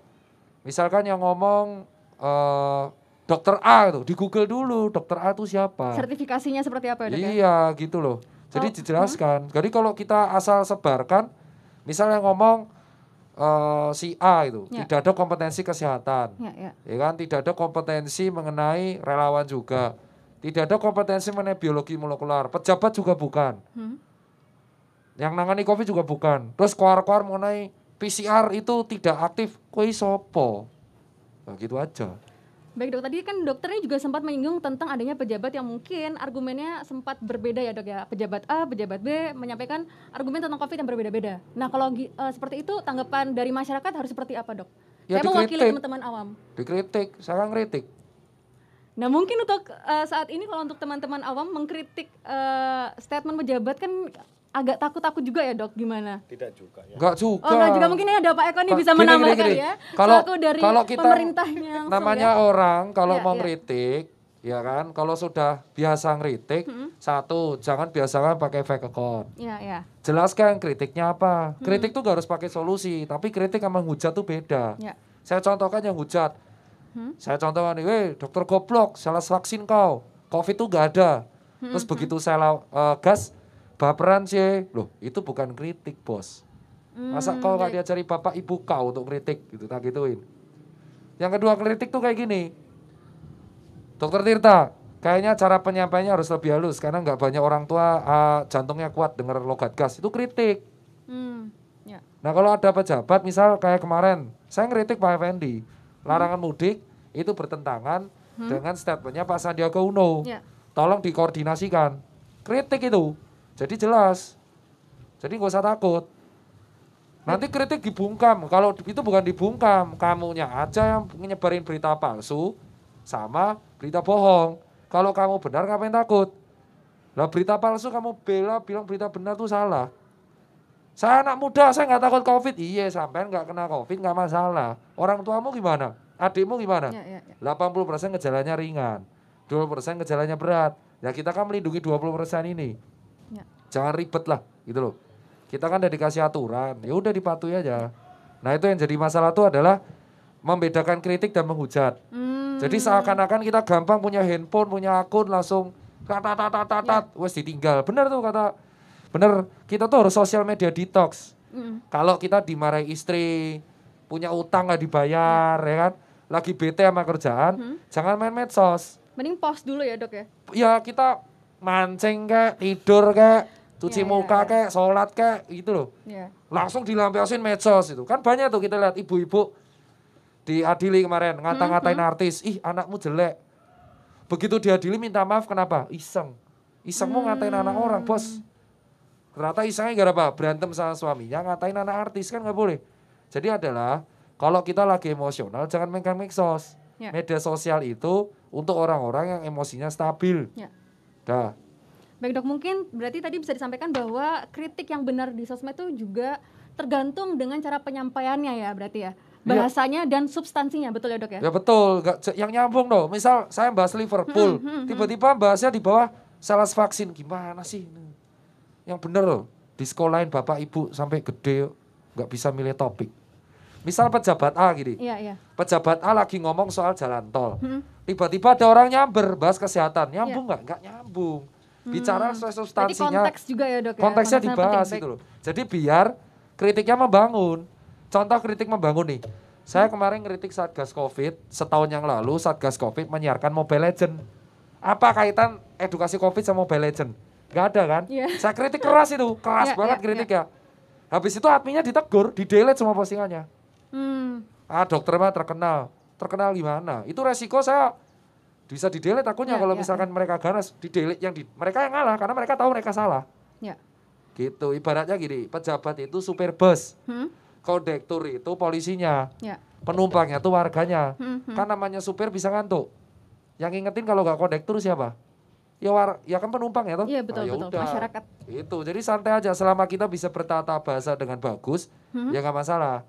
misalkan yang ngomong eh, dokter A itu, di Google dulu dokter A itu siapa. Sertifikasinya seperti apa ya dok ya? Iya gitu loh. Jadi Oh, dijelaskan. Jadi kalau kita asal sebarkan, misalnya ngomong eh, si A itu Ya. tidak ada kompetensi kesehatan, Ya, ya. ya kan? Tidak ada kompetensi mengenai relawan juga, tidak ada kompetensi mengenai biologi molekular, pejabat juga bukan, Hmm? yang nangani COVID juga bukan. Terus keluar-keluar mengenai PCR itu tidak aktif, koi sopo, nah, gitu aja. Baik dok, tadi kan dokternya juga sempat menyinggung tentang adanya pejabat yang mungkin argumennya sempat berbeda ya dok ya. Pejabat A, pejabat B menyampaikan argumen tentang COVID yang berbeda-beda. Nah kalau eh, seperti itu tanggapan dari masyarakat harus seperti apa dok? Ya, Saya mewakili dikritik. teman-teman awam. Dikritik, saya ngeritik. Nah mungkin untuk eh, saat ini kalau untuk teman-teman awam mengkritik eh, statement pejabat kan agak takut-takut juga ya dok gimana? Tidak juga ya. Enggak juga. Oh enggak juga mungkin ini ada Pak Eko nih bisa gini, gini, menambahkan gini. ya. Kalau selaku dari kalau kita pemerintahnya namanya ya. orang kalau Ya, mau ya. ngeritik, ya kan? Kalau sudah biasa ngeritik, satu jangan biasakan pakai fake account. Ya ya. Jelaskan kritiknya apa. Kritik tuh gak harus pakai solusi, tapi kritik sama hujat tuh beda. Ya. Saya contohkan yang hujat. Hmm? Saya contohkan nih, weh dokter goblok, salah vaksin kau. Covid tuh gak ada. Hmm, Terus begitu saya law- eh, gas, baperan sih. Loh itu bukan kritik bos. Masa Hmm, kau nggak baik. diajari bapak ibu kau untuk kritik gitu tak gituin. Yang kedua kritik tuh kayak gini. Dokter Tirta, kayaknya cara penyampaiannya harus lebih halus karena nggak banyak orang tua ah, jantungnya kuat dengar logat gas itu kritik. Hmm. Ya. Nah kalau ada pejabat misal kayak kemarin saya ngeritik Pak Effendi larangan mudik itu bertentangan dengan statementnya Pak Sandiaga Uno. Ya. Tolong dikoordinasikan. Kritik itu. Jadi jelas. Jadi nggak usah takut. Nanti kritik dibungkam. Kalau itu bukan dibungkam, kamunya aja yang nyebarin berita palsu sama berita bohong. Kalau kamu benar ngapain takut? Lah berita palsu kamu bela bilang berita benar tuh salah. Saya anak muda, saya nggak takut covid. Iya, sampai nggak kena covid nggak masalah. Orang tuamu gimana? Adikmu gimana? Ya, ya, ya. 80% gejalanya ringan, 20% gejalanya berat. Ya kita kan melindungi 20% ini. Ya. Jangan ribet lah, gitu loh. Kita kan udah dikasih aturan, ya udah dipatuhi aja. Nah itu yang jadi masalah tuh adalah membedakan kritik dan menghujat. Hmm. Jadi seakan-akan kita gampang punya handphone, punya akun langsung tat tat tat tat tat, wes ditinggal. Bener tuh kata, bener kita tuh harus sosial media detox. Mm. Kalau kita dimarahi istri, punya utang nggak dibayar, ya kan? Lagi bete sama kerjaan, jangan main medsos. Mending pause dulu ya dok ya. Ya kita mancing kayak tidur kayak cuci Ya, ya, muka ya. kayak sholat kayak gitu loh. Ya. Langsung dilampiasin medsos itu. Kan banyak tuh kita lihat ibu-ibu diadili kemarin ngata-ngatain artis, ih anakmu jelek. Begitu diadili minta maaf kenapa? Iseng. Iseng mau ngatain anak orang, bos. Ternyata isengnya gara apa? Berantem sama suaminya, ngatain anak artis kan nggak boleh. Jadi adalah kalau kita lagi emosional jangan megang medsos. Ya. Media sosial itu untuk orang-orang yang emosinya stabil. Ya. Dah. Baik dok, mungkin berarti tadi bisa disampaikan bahwa kritik yang benar di sosmed itu juga tergantung dengan cara penyampaiannya ya berarti ya. Bahasanya dan substansinya, betul ya dok ya? Ya betul, nggak j- yang nyambung dong. Misal saya bahas Liverpool, tiba-tiba bahasnya di bawah salah vaksin, gimana sih? ini? Yang bener loh, di sekolahin bapak ibu sampai gede nggak bisa milih topik. Misal pejabat A gini, Iya, iya. pejabat A lagi ngomong soal jalan tol, Hmm. tiba-tiba ada orang nyamber bahas kesehatan, nyambung nggak? Nggak nyambung. Bicara soal substansinya, konteks juga ya dok ya? konteksnya Konteksnya dibahas penting. itu loh. Jadi biar kritiknya membangun. Contoh kritik membangun nih. Saya kemarin kritik Satgas Covid, setahun yang lalu Satgas Covid menyiarkan Mobile Legend. Apa kaitan edukasi Covid sama Mobile Legend? Gak ada kan? Iya. Saya kritik keras itu, keras Iya, banget iya, kritik ya. Habis itu adminnya ditegur, di-delete semua postingannya. Hmm. Ah dokter mah terkenal. Terkenal gimana? Itu resiko saya bisa di-delete takutnya Ya, kalau ya, misalkan mereka ganas, di-delete yang di mereka yang ngalah karena mereka tahu mereka salah. Ya. Gitu, ibaratnya gini, pejabat itu supir bus, Hmm. kondektur itu polisinya, Ya. penumpangnya tuh warganya. Hmm, hmm. Kan namanya supir bisa ngantuk. Yang ingetin kalau nggak kondektur siapa? Ya war, ya kan penumpang ya toh? Iya betul Ah, ya betul. udah. Masyarakat. Itu, jadi santai aja selama kita bisa bertata bahasa dengan bagus, Hmm. ya nggak masalah.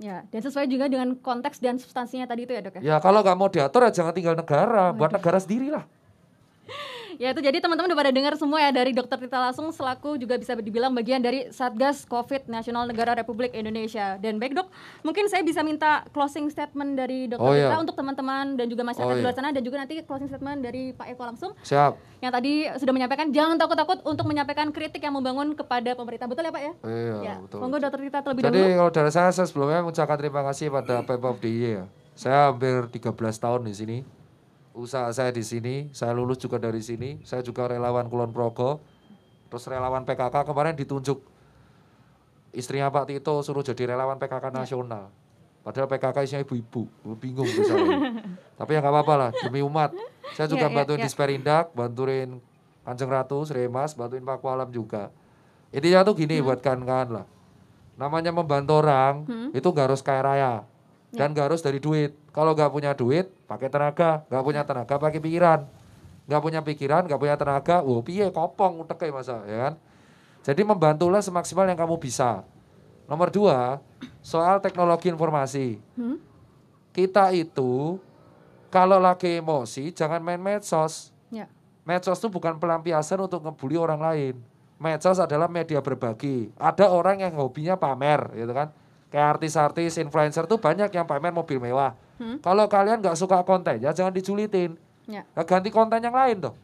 Ya. Dan sesuai juga dengan konteks dan substansinya tadi itu ya dok ya? Ya kalau nggak mau diatur ya jangan tinggal negara, buat negara sendiri lah. Ya itu jadi teman-teman udah pada dengar semua ya dari Dokter Tita Langsung selaku juga bisa dibilang bagian dari Satgas Covid Nasional Negara Republik Indonesia. Dan baik dok, mungkin saya bisa minta closing statement dari Dokter Oh, Tita iya. untuk teman-teman dan juga masyarakat Oh, di luar iya. sana dan juga nanti closing statement dari Pak Eko langsung Siap. yang tadi sudah menyampaikan jangan takut-takut untuk menyampaikan kritik yang membangun kepada pemerintah. Betul ya Pak ya? Iya, ya. betul. Monggo Dokter Tita terlebih Jadi dahulu. kalau dari saya, saya sebelumnya mengucapkan terima kasih pada Pemprov DIY ya. Saya hampir 13 tahun di sini. Usaha saya di sini, saya lulus juga dari sini. Saya juga relawan Kulon Progo. Terus relawan PKK kemarin ditunjuk istrinya Pak Tito suruh jadi relawan PKK nasional. Padahal PKK isinya ibu-ibu, bingung saya. Tapi ya nggak apa-apa lah, demi umat. Saya juga Iya, iya, bantuin iya. Disperindak, bantuin Kanjeng Ratu, Sremas, bantuin Pak Kualam juga. Intinya tuh gini buat kawan-kawan lah. Namanya membantu orang Hmm. itu nggak harus kaya raya dan nggak harus dari duit. Kalau nggak punya duit, pakai tenaga. Nggak punya tenaga, pakai pikiran. Nggak punya pikiran, nggak punya tenaga, wow piye kopong utek masa, ya kan? Jadi membantulah semaksimal yang kamu bisa. Nomor dua, soal teknologi informasi. Hmm? Kita itu kalau lagi emosi jangan main medsos. Ya. Medsos itu bukan pelampiasan untuk ngebully orang lain. Medsos adalah media berbagi. Ada orang yang hobinya pamer, gitu kan? Kayak artis-artis, influencer tuh banyak yang pamer mobil mewah. Hmm? Kalau kalian nggak suka kontennya, jangan dijulitin. Ya. Nah, ganti konten yang lain dong.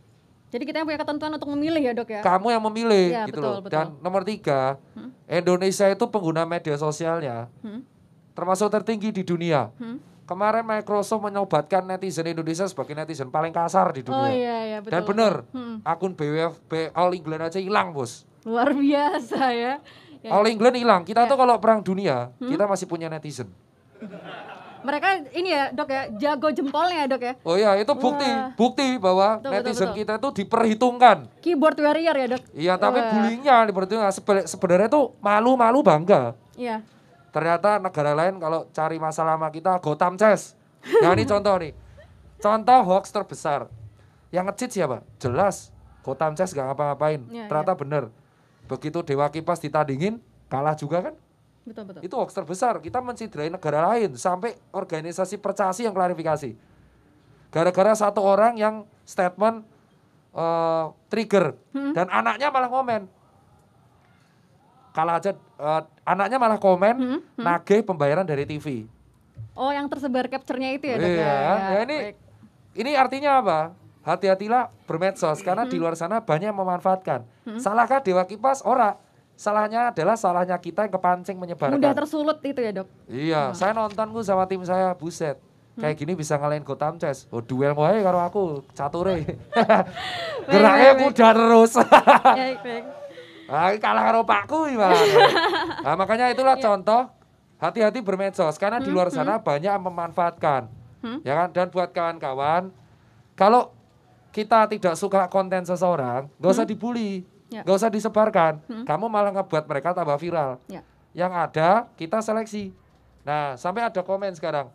Jadi kita yang punya ketentuan untuk memilih ya dok ya? Kamu yang memilih, Iya, gitu betul, loh. betul. Dan nomor tiga, Hmm? Indonesia itu pengguna media sosialnya Hmm? termasuk tertinggi di dunia. Hmm? Kemarin Microsoft menobatkan netizen Indonesia sebagai netizen paling kasar di dunia. Oh iya iya betul. Dan bener, Hmm. akun BWF, All England aja hilang bos. Luar biasa ya. Ya, All England hilang. Kita Ya. tuh kalau perang dunia, Hmm? kita masih punya netizen. Mereka ini ya dok ya jago jempolnya ya dok ya. Oh ya, itu bukti, Wah. bukti bahwa Betul, betul, netizen betul. kita tuh diperhitungkan. Keyboard warrior ya dok. Iya, tapi Wah. bullyingnya diperhitungkan. Sebe- Sebenarnya tuh malu-malu bangga. Iya. Ternyata negara lain kalau cari masalah sama kita, Gotham Chess. Nah ini contoh nih. Contoh hoax terbesar. Yang ngecit siapa? Jelas. Gotham Chess gak ngapa-ngapain. Ya, Ternyata bener. Begitu Dewa Kipas ditandingin, kalah juga kan? Betul betul. Itu hoax terbesar. Kita menciderai negara lain sampai organisasi percasi yang klarifikasi. Gara-gara satu orang yang statement eh, trigger dan anaknya malah komen. Kalah aja eh, anaknya malah komen nagih pembayaran dari TV. Oh, yang tersebar capture-nya itu ya? Iya, ya, ya ini baik. ini artinya apa? Hati-hatilah bermedsos karena di luar sana banyak memanfaatkan. Salahkah Dewa Kipas? Ora. Salahnya adalah salahnya kita yang kepancing menyebarkan. Mudah tersulut itu ya, Dok. Iya, saya nonton gue sama tim saya, buset. Kayak gini bisa ngalahin Gotham Chess. Oh, duel wae karo aku, cature. Geraknya kuda terus. Baik, baik. ah, kalah karo pakku gimana. Nah, makanya itulah contoh hati-hati bermedsos karena di luar sana banyak yang memanfaatkan. Ya kan? Dan buat kawan-kawan, kalau kita tidak suka konten seseorang, gak usah dibully, Ya. gak usah disebarkan. Kamu malah ngebuat mereka tambah viral Ya. yang ada kita seleksi. Nah, sampai ada komen sekarang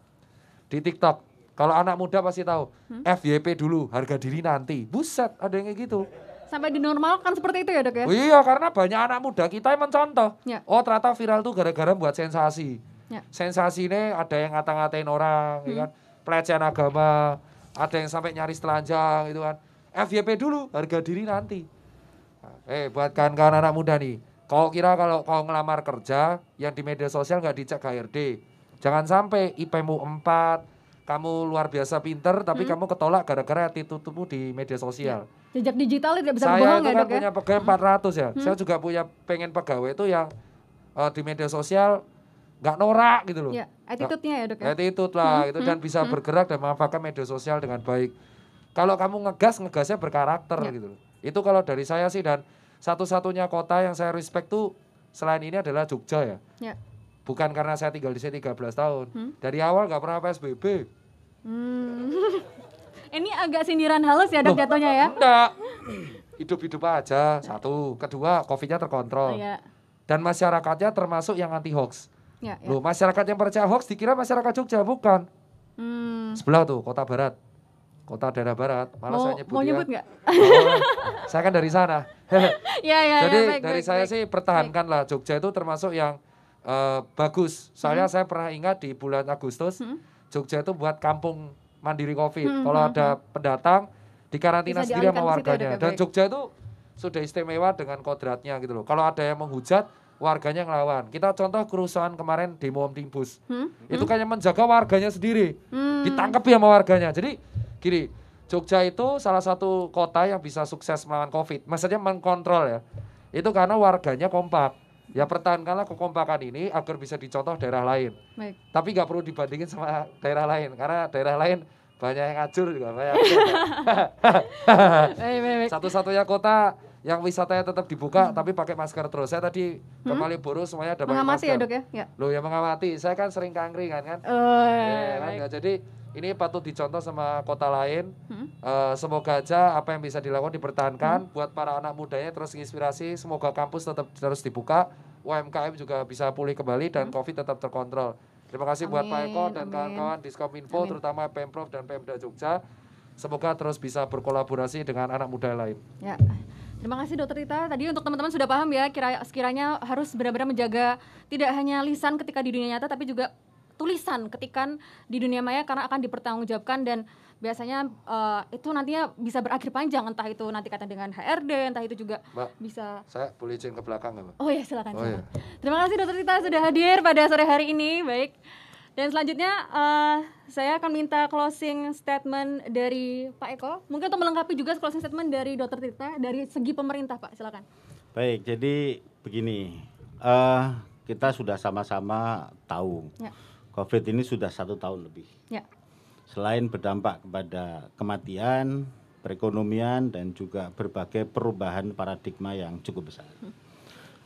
di TikTok. Kalau anak muda pasti tahu, Hmm? FYP dulu, harga diri nanti. Buset, ada yang kayak gitu. Sampai dinormalkan seperti itu ya, Dok ya? Oh iya, karena banyak anak muda kita yang mencontoh. Ya. Oh, ternyata viral tuh gara-gara buat sensasi. Ya. Sensasi ini ada yang ngata-ngatain orang, ya kan? Pelecehan agama, ada yang sampai nyaris telanjang gitu kan. FYP dulu, harga diri nanti. Eh, buat kawan-kawan anak muda nih, kau kira kalau kau ngelamar kerja yang di media sosial nggak dicek HRD, jangan sampai IP-mu 4, kamu luar biasa pinter, tapi kamu ketolak gara-gara attitude-mu di media sosial. Jejak digital tidak bisa Saya berbohong itu ya, kan Dok ya? punya pegawai 400 ya, saya juga punya pengen pegawai itu yang eh, di media sosial nggak norak gitu loh. Ya, attitude-nya ya, Dok ya? Attitude lah gitu dan bisa bergerak dan memanfaatkan media sosial dengan baik. Kalau kamu ngegas, ngegasnya berkarakter Ya. gitu loh. Itu kalau dari saya sih dan satu-satunya kota yang saya respect tuh selain ini adalah Jogja ya. Ya. Bukan karena saya tinggal di sini 13 tahun. Hmm. Dari awal nggak pernah PSBB. Hmm. Ini agak sindiran halus ya, Dok, jatuhnya ya? Enggak. Hidup-hidup aja, satu. Kedua, COVID-nya terkontrol. Iya. Dan masyarakatnya termasuk yang anti hoax. Ya, ya. Loh, masyarakat yang percaya hoax dikira masyarakat Jogja, bukan. Hmm. Sebelah tuh, kota barat. Kota daerah barat. Malah Mau, saya nyebut mau ya. nyebut nggak? Oh, saya kan dari sana. Ya, ya, Jadi ya, baik, dari baik, saya baik. sih pertahankanlah Jogja itu termasuk yang eh, bagus. Soalnya saya pernah ingat di bulan Agustus Hmm. Jogja itu buat kampung mandiri Covid. Hmm, Kalau hmm, ada pendatang dikarantina Bisa sendiri sama ya, warganya. Ya, Dan. Jogja itu sudah istimewa dengan kodratnya gitu loh. Kalau ada yang menghujat, warganya ngelawan. Kita contoh kerusuhan kemarin demo Omnibus. Hmm? Itu kayak menjaga warganya sendiri. Hmm. Ditangkap ya sama warganya. Jadi gini, Jogja itu salah satu kota yang bisa sukses melawan Covid. Maksudnya mengkontrol ya. Itu karena warganya kompak. Ya pertahankanlah kekompakan ini agar bisa dicontoh daerah lain. Baik. Tapi nggak perlu dibandingin sama daerah lain karena daerah lain banyak yang ngacur juga banyak. Satu-satunya kota yang wisatanya tetap dibuka tapi pakai masker terus. Saya tadi ke Hmm? Malioboro semuanya ada pakai Mengamati masker. ya, Dok ya? Ya. Loh ya mengamati. Saya kan sering kangkringan kan. Oh, Ya, kan? baik. Ya, jadi ini patut dicontoh sama kota lain. Hmm? Eh, semoga aja apa yang bisa dilakukan dipertahankan buat para anak mudanya terus menginspirasi. Semoga kampus tetap terus dibuka, UMKM juga bisa pulih kembali dan COVID tetap terkontrol. Terima kasih buat Pak Eko Amin, dan amin. kawan-kawan Diskominfo, Amin. terutama Pemprov dan Pemda Jogja. Semoga terus bisa berkolaborasi dengan anak muda lain. Ya. Terima kasih Dokter Rita. Tadi untuk teman-teman sudah paham ya, kira sekiranya harus benar-benar menjaga tidak hanya lisan ketika di dunia nyata tapi juga tulisan ketikan di dunia maya karena akan dipertanggungjawabkan dan biasanya eh, itu nantinya bisa berakhir panjang entah itu nanti kata dengan HRD, entah itu juga Mbak, bisa saya boleh izin ke belakang nggak, Mbak? Oh ya silakan. Oh, silakan. Terima kasih Dokter Rita sudah hadir pada sore hari ini. Baik. Dan selanjutnya eh, saya akan minta closing statement dari Pak Eko. Mungkin untuk melengkapi juga closing statement dari Dokter Rita dari segi pemerintah Pak. Silakan. Baik, jadi begini, eh kita sudah sama-sama tahu Ya. COVID ini sudah satu tahun lebih. Ya. Selain berdampak kepada kematian, perekonomian, dan juga berbagai perubahan paradigma yang cukup besar.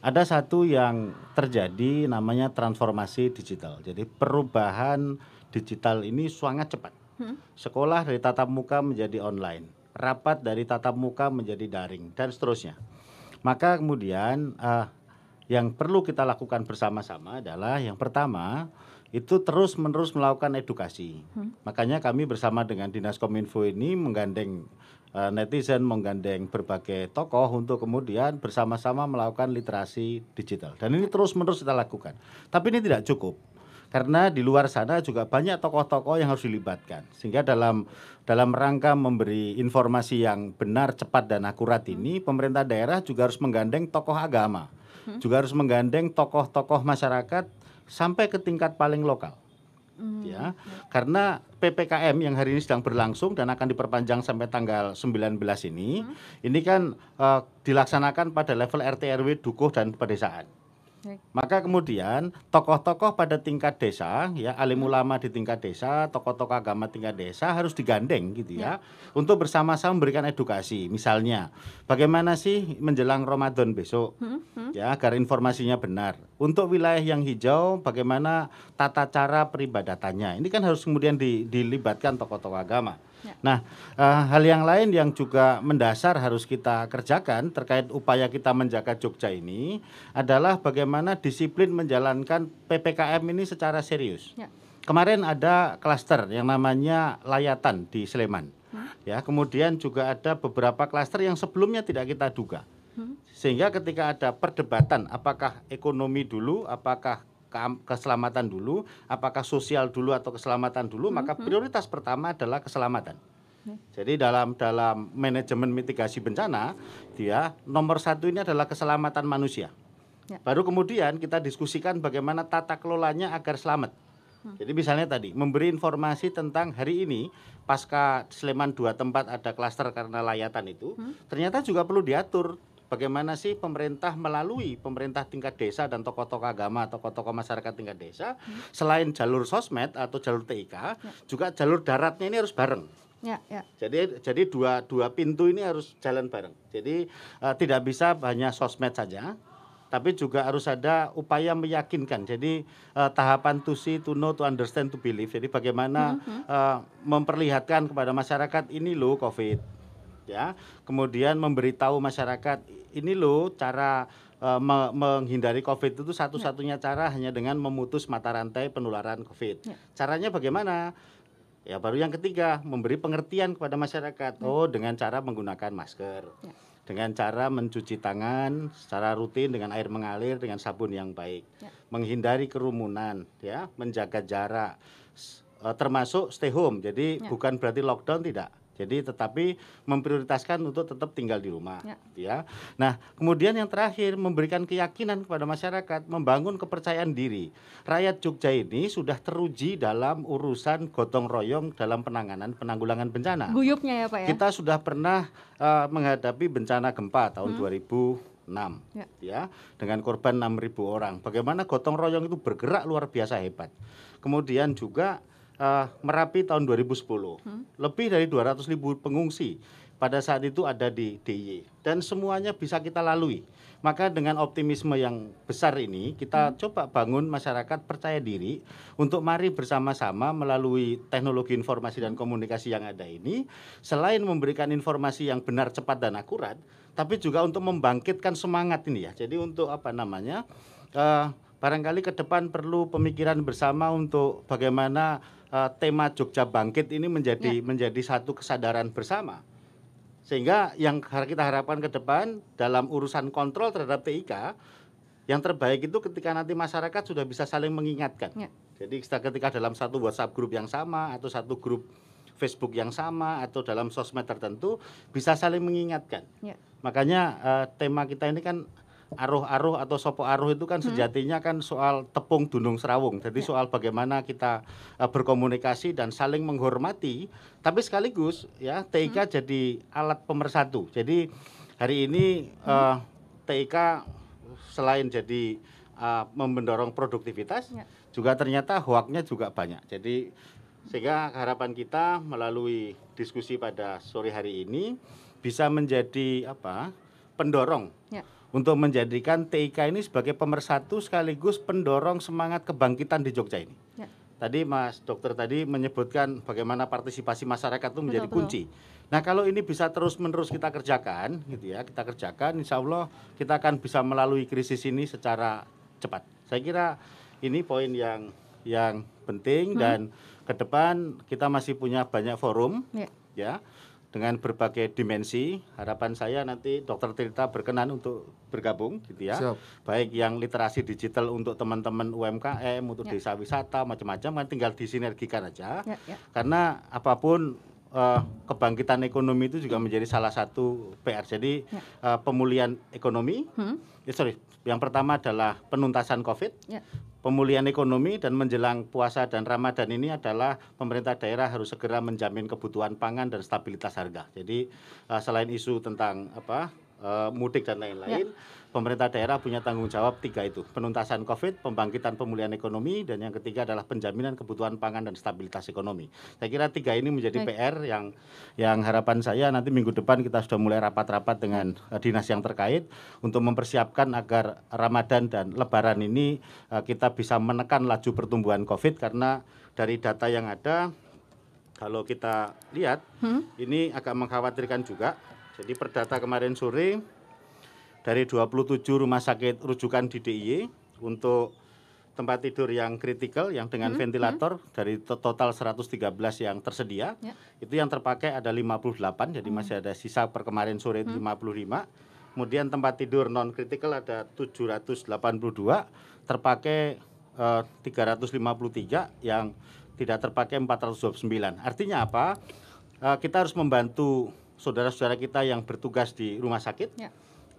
Ada satu yang terjadi namanya transformasi digital. Jadi perubahan digital ini sangat cepat. Hmm. Sekolah dari tatap muka menjadi online, rapat dari tatap muka menjadi daring, dan seterusnya. Maka kemudian eh, yang perlu kita lakukan bersama-sama adalah yang pertama itu terus menerus melakukan edukasi. Hmm. Makanya kami bersama dengan Dinas Kominfo ini menggandeng uh, netizen, menggandeng berbagai tokoh untuk kemudian bersama-sama melakukan literasi digital. Dan ini terus menerus kita lakukan. Tapi ini tidak cukup karena di luar sana juga banyak tokoh-tokoh yang harus dilibatkan sehingga dalam dalam rangka memberi informasi yang benar cepat dan akurat ini pemerintah daerah juga harus menggandeng tokoh agama hmm. juga harus menggandeng tokoh-tokoh masyarakat sampai ke tingkat paling lokal Hmm. ya karena ppkm yang hari ini sedang berlangsung dan akan diperpanjang sampai tanggal 19 ini hmm. ini kan uh, dilaksanakan pada level RT RW dukuh dan pedesaan maka kemudian tokoh-tokoh pada tingkat desa, ya alim hmm. ulama di tingkat desa, tokoh-tokoh agama tingkat desa harus digandeng gitu ya, ya. untuk bersama-sama memberikan edukasi. Misalnya, bagaimana sih menjelang Ramadan besok, hmm, hmm. ya agar informasinya benar. Untuk wilayah yang hijau, bagaimana tata cara peribadatannya. Ini kan harus kemudian di, dilibatkan tokoh-tokoh agama. Ya. Nah, uh, hal yang lain yang juga mendasar harus kita kerjakan terkait upaya kita menjaga Jogja ini adalah bagaimana disiplin menjalankan PPKM ini secara serius. Ya. Kemarin ada klaster yang namanya layatan di Sleman. Hmm. Ya, kemudian juga ada beberapa klaster yang sebelumnya tidak kita duga. Hmm. Sehingga ketika ada perdebatan apakah ekonomi dulu, apakah keselamatan dulu, apakah sosial dulu atau keselamatan dulu, maka prioritas pertama adalah keselamatan. Mm. Jadi dalam dalam manajemen mitigasi bencana, dia nomor satu ini adalah keselamatan manusia. Ya. Baru kemudian kita diskusikan bagaimana tata kelolanya agar selamat. Hmm. Jadi misalnya tadi memberi informasi tentang hari ini pasca Sleman dua tempat ada klaster karena layatan itu, hmm. ternyata juga perlu diatur bagaimana sih pemerintah melalui pemerintah tingkat desa dan tokoh-tokoh agama, tokoh-tokoh masyarakat tingkat desa, hmm. selain jalur sosmed atau jalur TIK, ya. juga jalur daratnya ini harus bareng. Ya, ya. Jadi jadi dua dua pintu ini harus jalan bareng. Jadi uh, tidak bisa hanya sosmed saja, tapi juga harus ada upaya meyakinkan. Jadi uh, tahapan to see, to know, to understand, to believe. Jadi bagaimana -hmm. uh, memperlihatkan kepada masyarakat ini loh COVID ya kemudian memberitahu masyarakat ini loh cara uh, me menghindari COVID itu satu-satunya ya. cara hanya dengan memutus mata rantai penularan COVID. Ya. Caranya bagaimana? Ya baru yang ketiga memberi pengertian kepada masyarakat. Ya. Oh dengan cara menggunakan masker, ya. dengan cara mencuci tangan secara rutin dengan air mengalir dengan sabun yang baik, ya. menghindari kerumunan, ya menjaga jarak, uh, termasuk stay home. Jadi ya. bukan berarti lockdown tidak jadi tetapi memprioritaskan untuk tetap tinggal di rumah, ya. ya. Nah, kemudian yang terakhir memberikan keyakinan kepada masyarakat, membangun kepercayaan diri. Rakyat Jogja ini sudah teruji dalam urusan gotong royong dalam penanganan penanggulangan bencana. Guyupnya ya, Pak ya. Kita sudah pernah uh, menghadapi bencana gempa tahun hmm. 2006 ya. ya dengan korban 6.000 orang. Bagaimana gotong royong itu bergerak luar biasa hebat. Kemudian juga uh, Merapi tahun 2010. Hmm. Lebih dari 200 ribu pengungsi pada saat itu ada di DIY dan semuanya bisa kita lalui. Maka dengan optimisme yang besar ini kita hmm. coba bangun masyarakat percaya diri untuk mari bersama-sama melalui teknologi informasi dan komunikasi yang ada ini selain memberikan informasi yang benar, cepat dan akurat, tapi juga untuk membangkitkan semangat ini ya. Jadi untuk apa namanya? Uh, barangkali ke depan perlu pemikiran bersama untuk bagaimana uh, tema Jogja Bangkit ini menjadi ya. menjadi satu kesadaran bersama. Sehingga yang kita harapkan ke depan dalam urusan kontrol terhadap TIK yang terbaik itu ketika nanti masyarakat sudah bisa saling mengingatkan. Ya. Jadi ketika dalam satu WhatsApp grup yang sama atau satu grup Facebook yang sama atau dalam sosmed tertentu bisa saling mengingatkan. Ya. Makanya uh, tema kita ini kan aruh-aruh atau sopo aruh itu kan hmm. sejatinya kan soal tepung dunung serawung. Jadi ya. soal bagaimana kita uh, berkomunikasi dan saling menghormati, tapi sekaligus ya TIK hmm. jadi alat pemersatu. Jadi hari ini uh, hmm. TIK selain jadi uh, mendorong produktivitas, ya. juga ternyata hoaknya juga banyak. Jadi sehingga harapan kita melalui diskusi pada sore hari ini bisa menjadi apa pendorong ya untuk menjadikan TIK ini sebagai pemersatu sekaligus pendorong semangat kebangkitan di Jogja ini. Ya. Tadi Mas Dokter tadi menyebutkan bagaimana partisipasi masyarakat itu menjadi betul, kunci. Betul. Nah kalau ini bisa terus menerus kita kerjakan, gitu ya, kita kerjakan, Insya Allah kita akan bisa melalui krisis ini secara cepat. Saya kira ini poin yang yang penting dan ke depan kita masih punya banyak forum Ya. ya dengan berbagai dimensi. Harapan saya nanti Dokter Tirta berkenan untuk bergabung gitu ya. Siap. Baik yang literasi digital untuk teman-teman UMKM, untuk Ya. desa wisata macam-macam kan tinggal disinergikan aja. Ya, ya. Karena apa pun eh, kebangkitan ekonomi itu juga menjadi salah satu PR. Jadi Ya. eh, pemulihan ekonomi, Hmm. eh, sorry, yang pertama adalah penuntasan COVID, Ya. pemulihan ekonomi dan menjelang puasa dan Ramadan ini adalah pemerintah daerah harus segera menjamin kebutuhan pangan dan stabilitas harga. Jadi eh, selain isu tentang apa eh, mudik dan lain-lain, pemerintah daerah punya tanggung jawab tiga itu: penuntasan COVID, pembangkitan pemulihan ekonomi, dan yang ketiga adalah penjaminan kebutuhan pangan dan stabilitas ekonomi. Saya kira tiga ini menjadi Baik. PR yang yang harapan saya nanti minggu depan kita sudah mulai rapat-rapat dengan eh, dinas yang terkait untuk mempersiapkan agar Ramadan dan Lebaran ini eh, kita bisa menekan laju pertumbuhan COVID karena dari data yang ada kalau kita lihat Hmm. ini agak mengkhawatirkan juga. Jadi perdata kemarin sore dari 27 rumah sakit rujukan di DIY untuk tempat tidur yang kritikal yang dengan Hmm, ventilator dari to- total 113 yang tersedia Ya. itu yang terpakai ada 58 jadi Hmm. masih ada sisa per kemarin sore itu 55 kemudian tempat tidur non kritikal ada 782 terpakai eh, 353 yang tidak terpakai 429 artinya apa Eh, kita harus membantu saudara-saudara kita yang bertugas di rumah sakit Ya.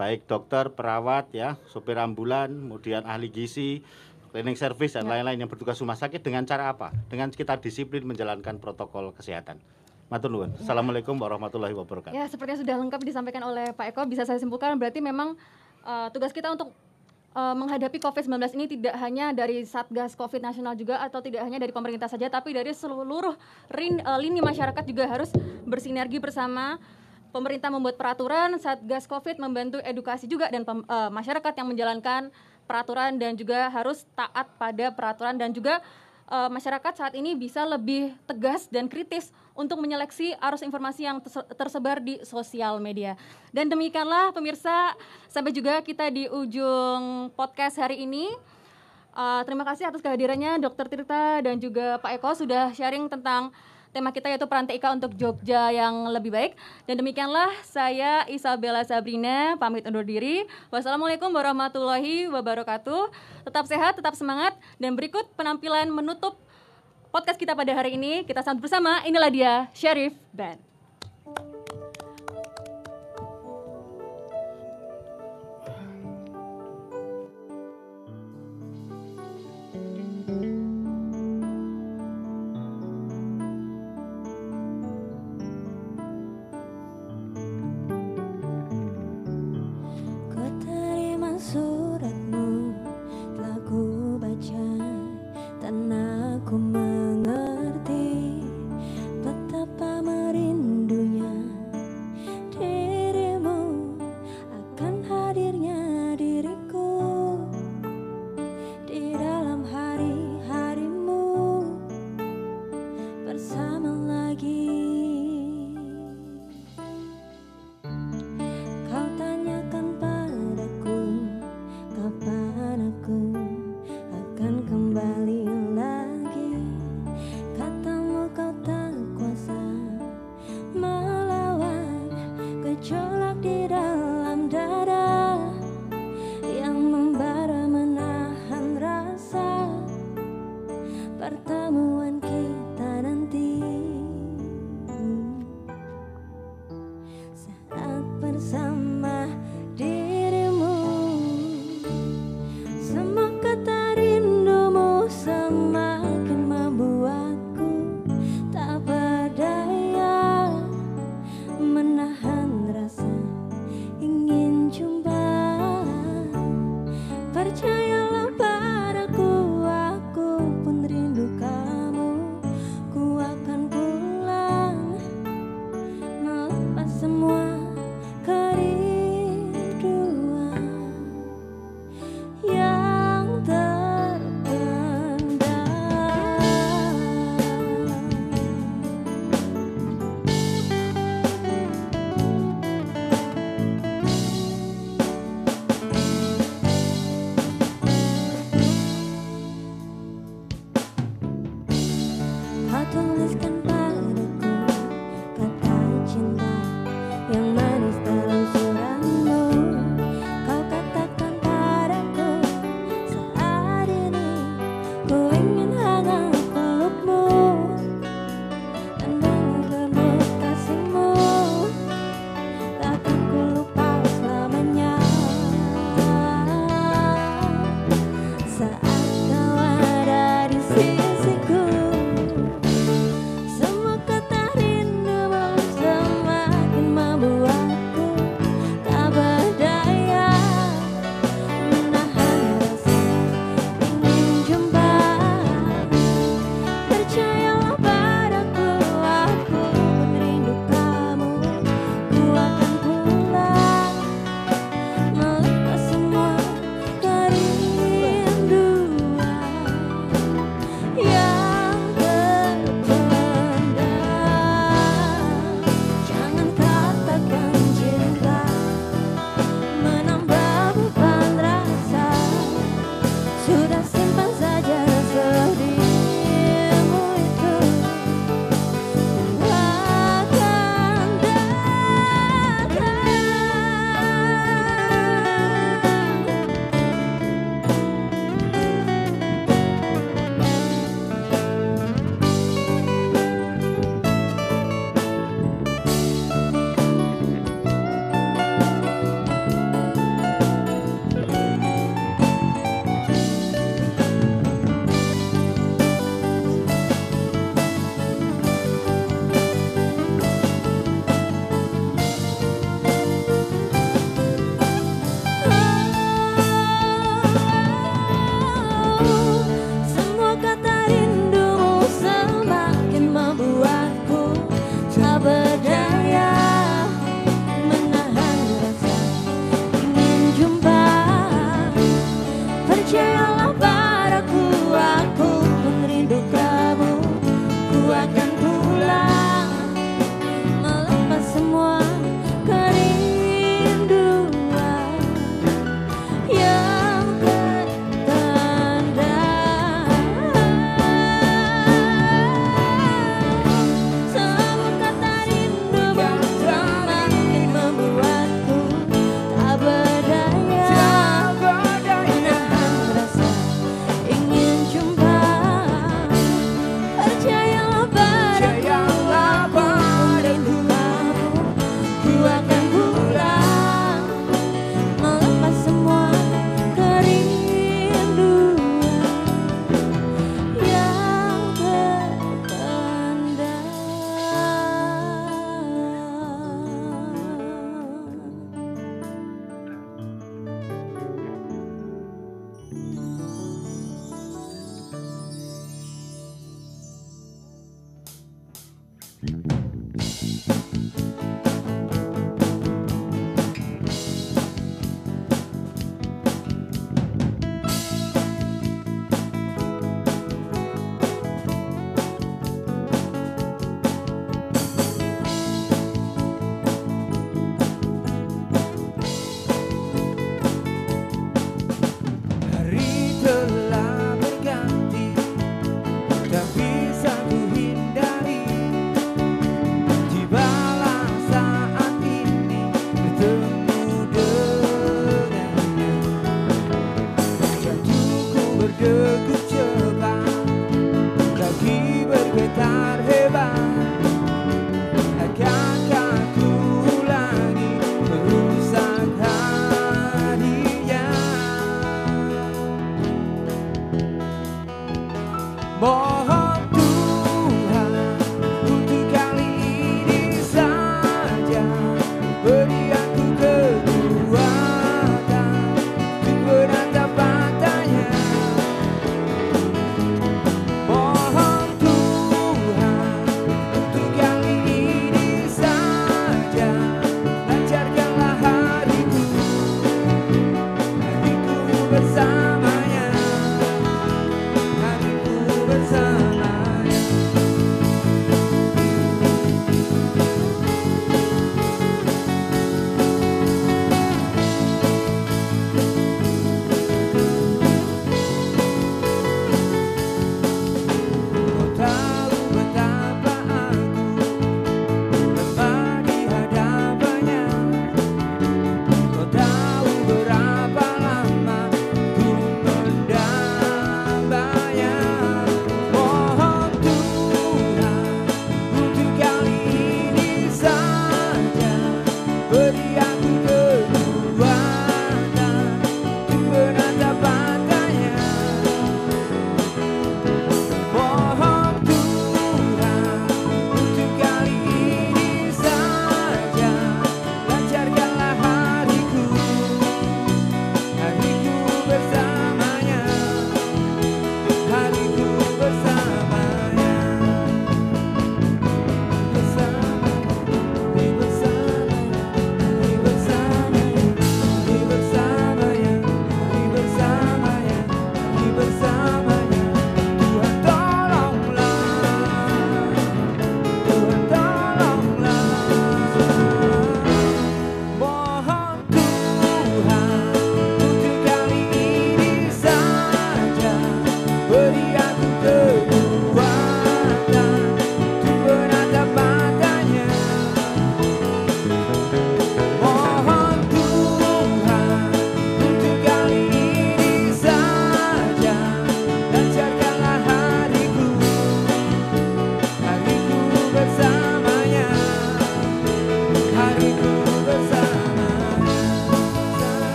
Baik dokter, perawat ya, sopir ambulan, kemudian ahli gizi, cleaning service dan Ya. lain-lain yang bertugas rumah sakit dengan cara apa? Dengan kita disiplin menjalankan protokol kesehatan. Matur nuwun. Assalamualaikum warahmatullahi wabarakatuh. Ya, sepertinya sudah lengkap disampaikan oleh Pak Eko. Bisa saya simpulkan berarti memang eh, tugas kita untuk eh, menghadapi COVID-19 ini tidak hanya dari Satgas COVID nasional juga atau tidak hanya dari pemerintah saja, tapi dari seluruh rin- eh, lini masyarakat juga harus bersinergi bersama. Pemerintah membuat peraturan, Satgas COVID membantu edukasi juga dan pem- eh, masyarakat yang menjalankan peraturan dan juga harus taat pada peraturan dan juga eh, masyarakat saat ini bisa lebih tegas dan kritis untuk menyeleksi arus informasi yang terse- tersebar di sosial media. Dan demikianlah pemirsa, sampai juga kita di ujung podcast hari ini. Eh, terima kasih atas kehadirannya Dr. Tirta dan juga Pak Eko sudah sharing tentang tema kita yaitu peran TIK untuk Jogja yang lebih baik. Dan demikianlah saya Isabella Sabrina pamit undur diri. Wassalamualaikum warahmatullahi wabarakatuh. Tetap sehat, tetap semangat dan berikut penampilan menutup podcast kita pada hari ini. Kita sambut bersama. Inilah dia Sheriff Band. Saat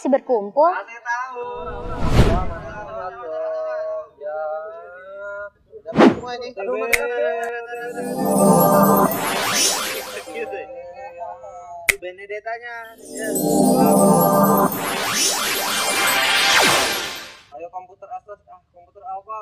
masih berkumpul? Benedetanya. Ayo komputer Asus, ah komputer apa?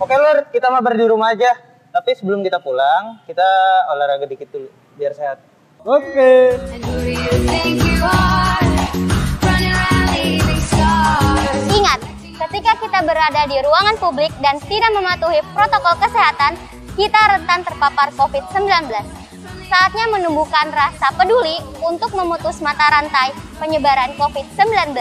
Oke lur, kita mabar di rumah aja. Tapi sebelum kita pulang, kita olahraga dikit dulu biar sehat. Oke. Ingat, ketika kita berada di ruangan publik dan tidak mematuhi protokol kesehatan, kita rentan terpapar COVID-19. Saatnya menumbuhkan rasa peduli untuk memutus mata rantai penyebaran COVID-19.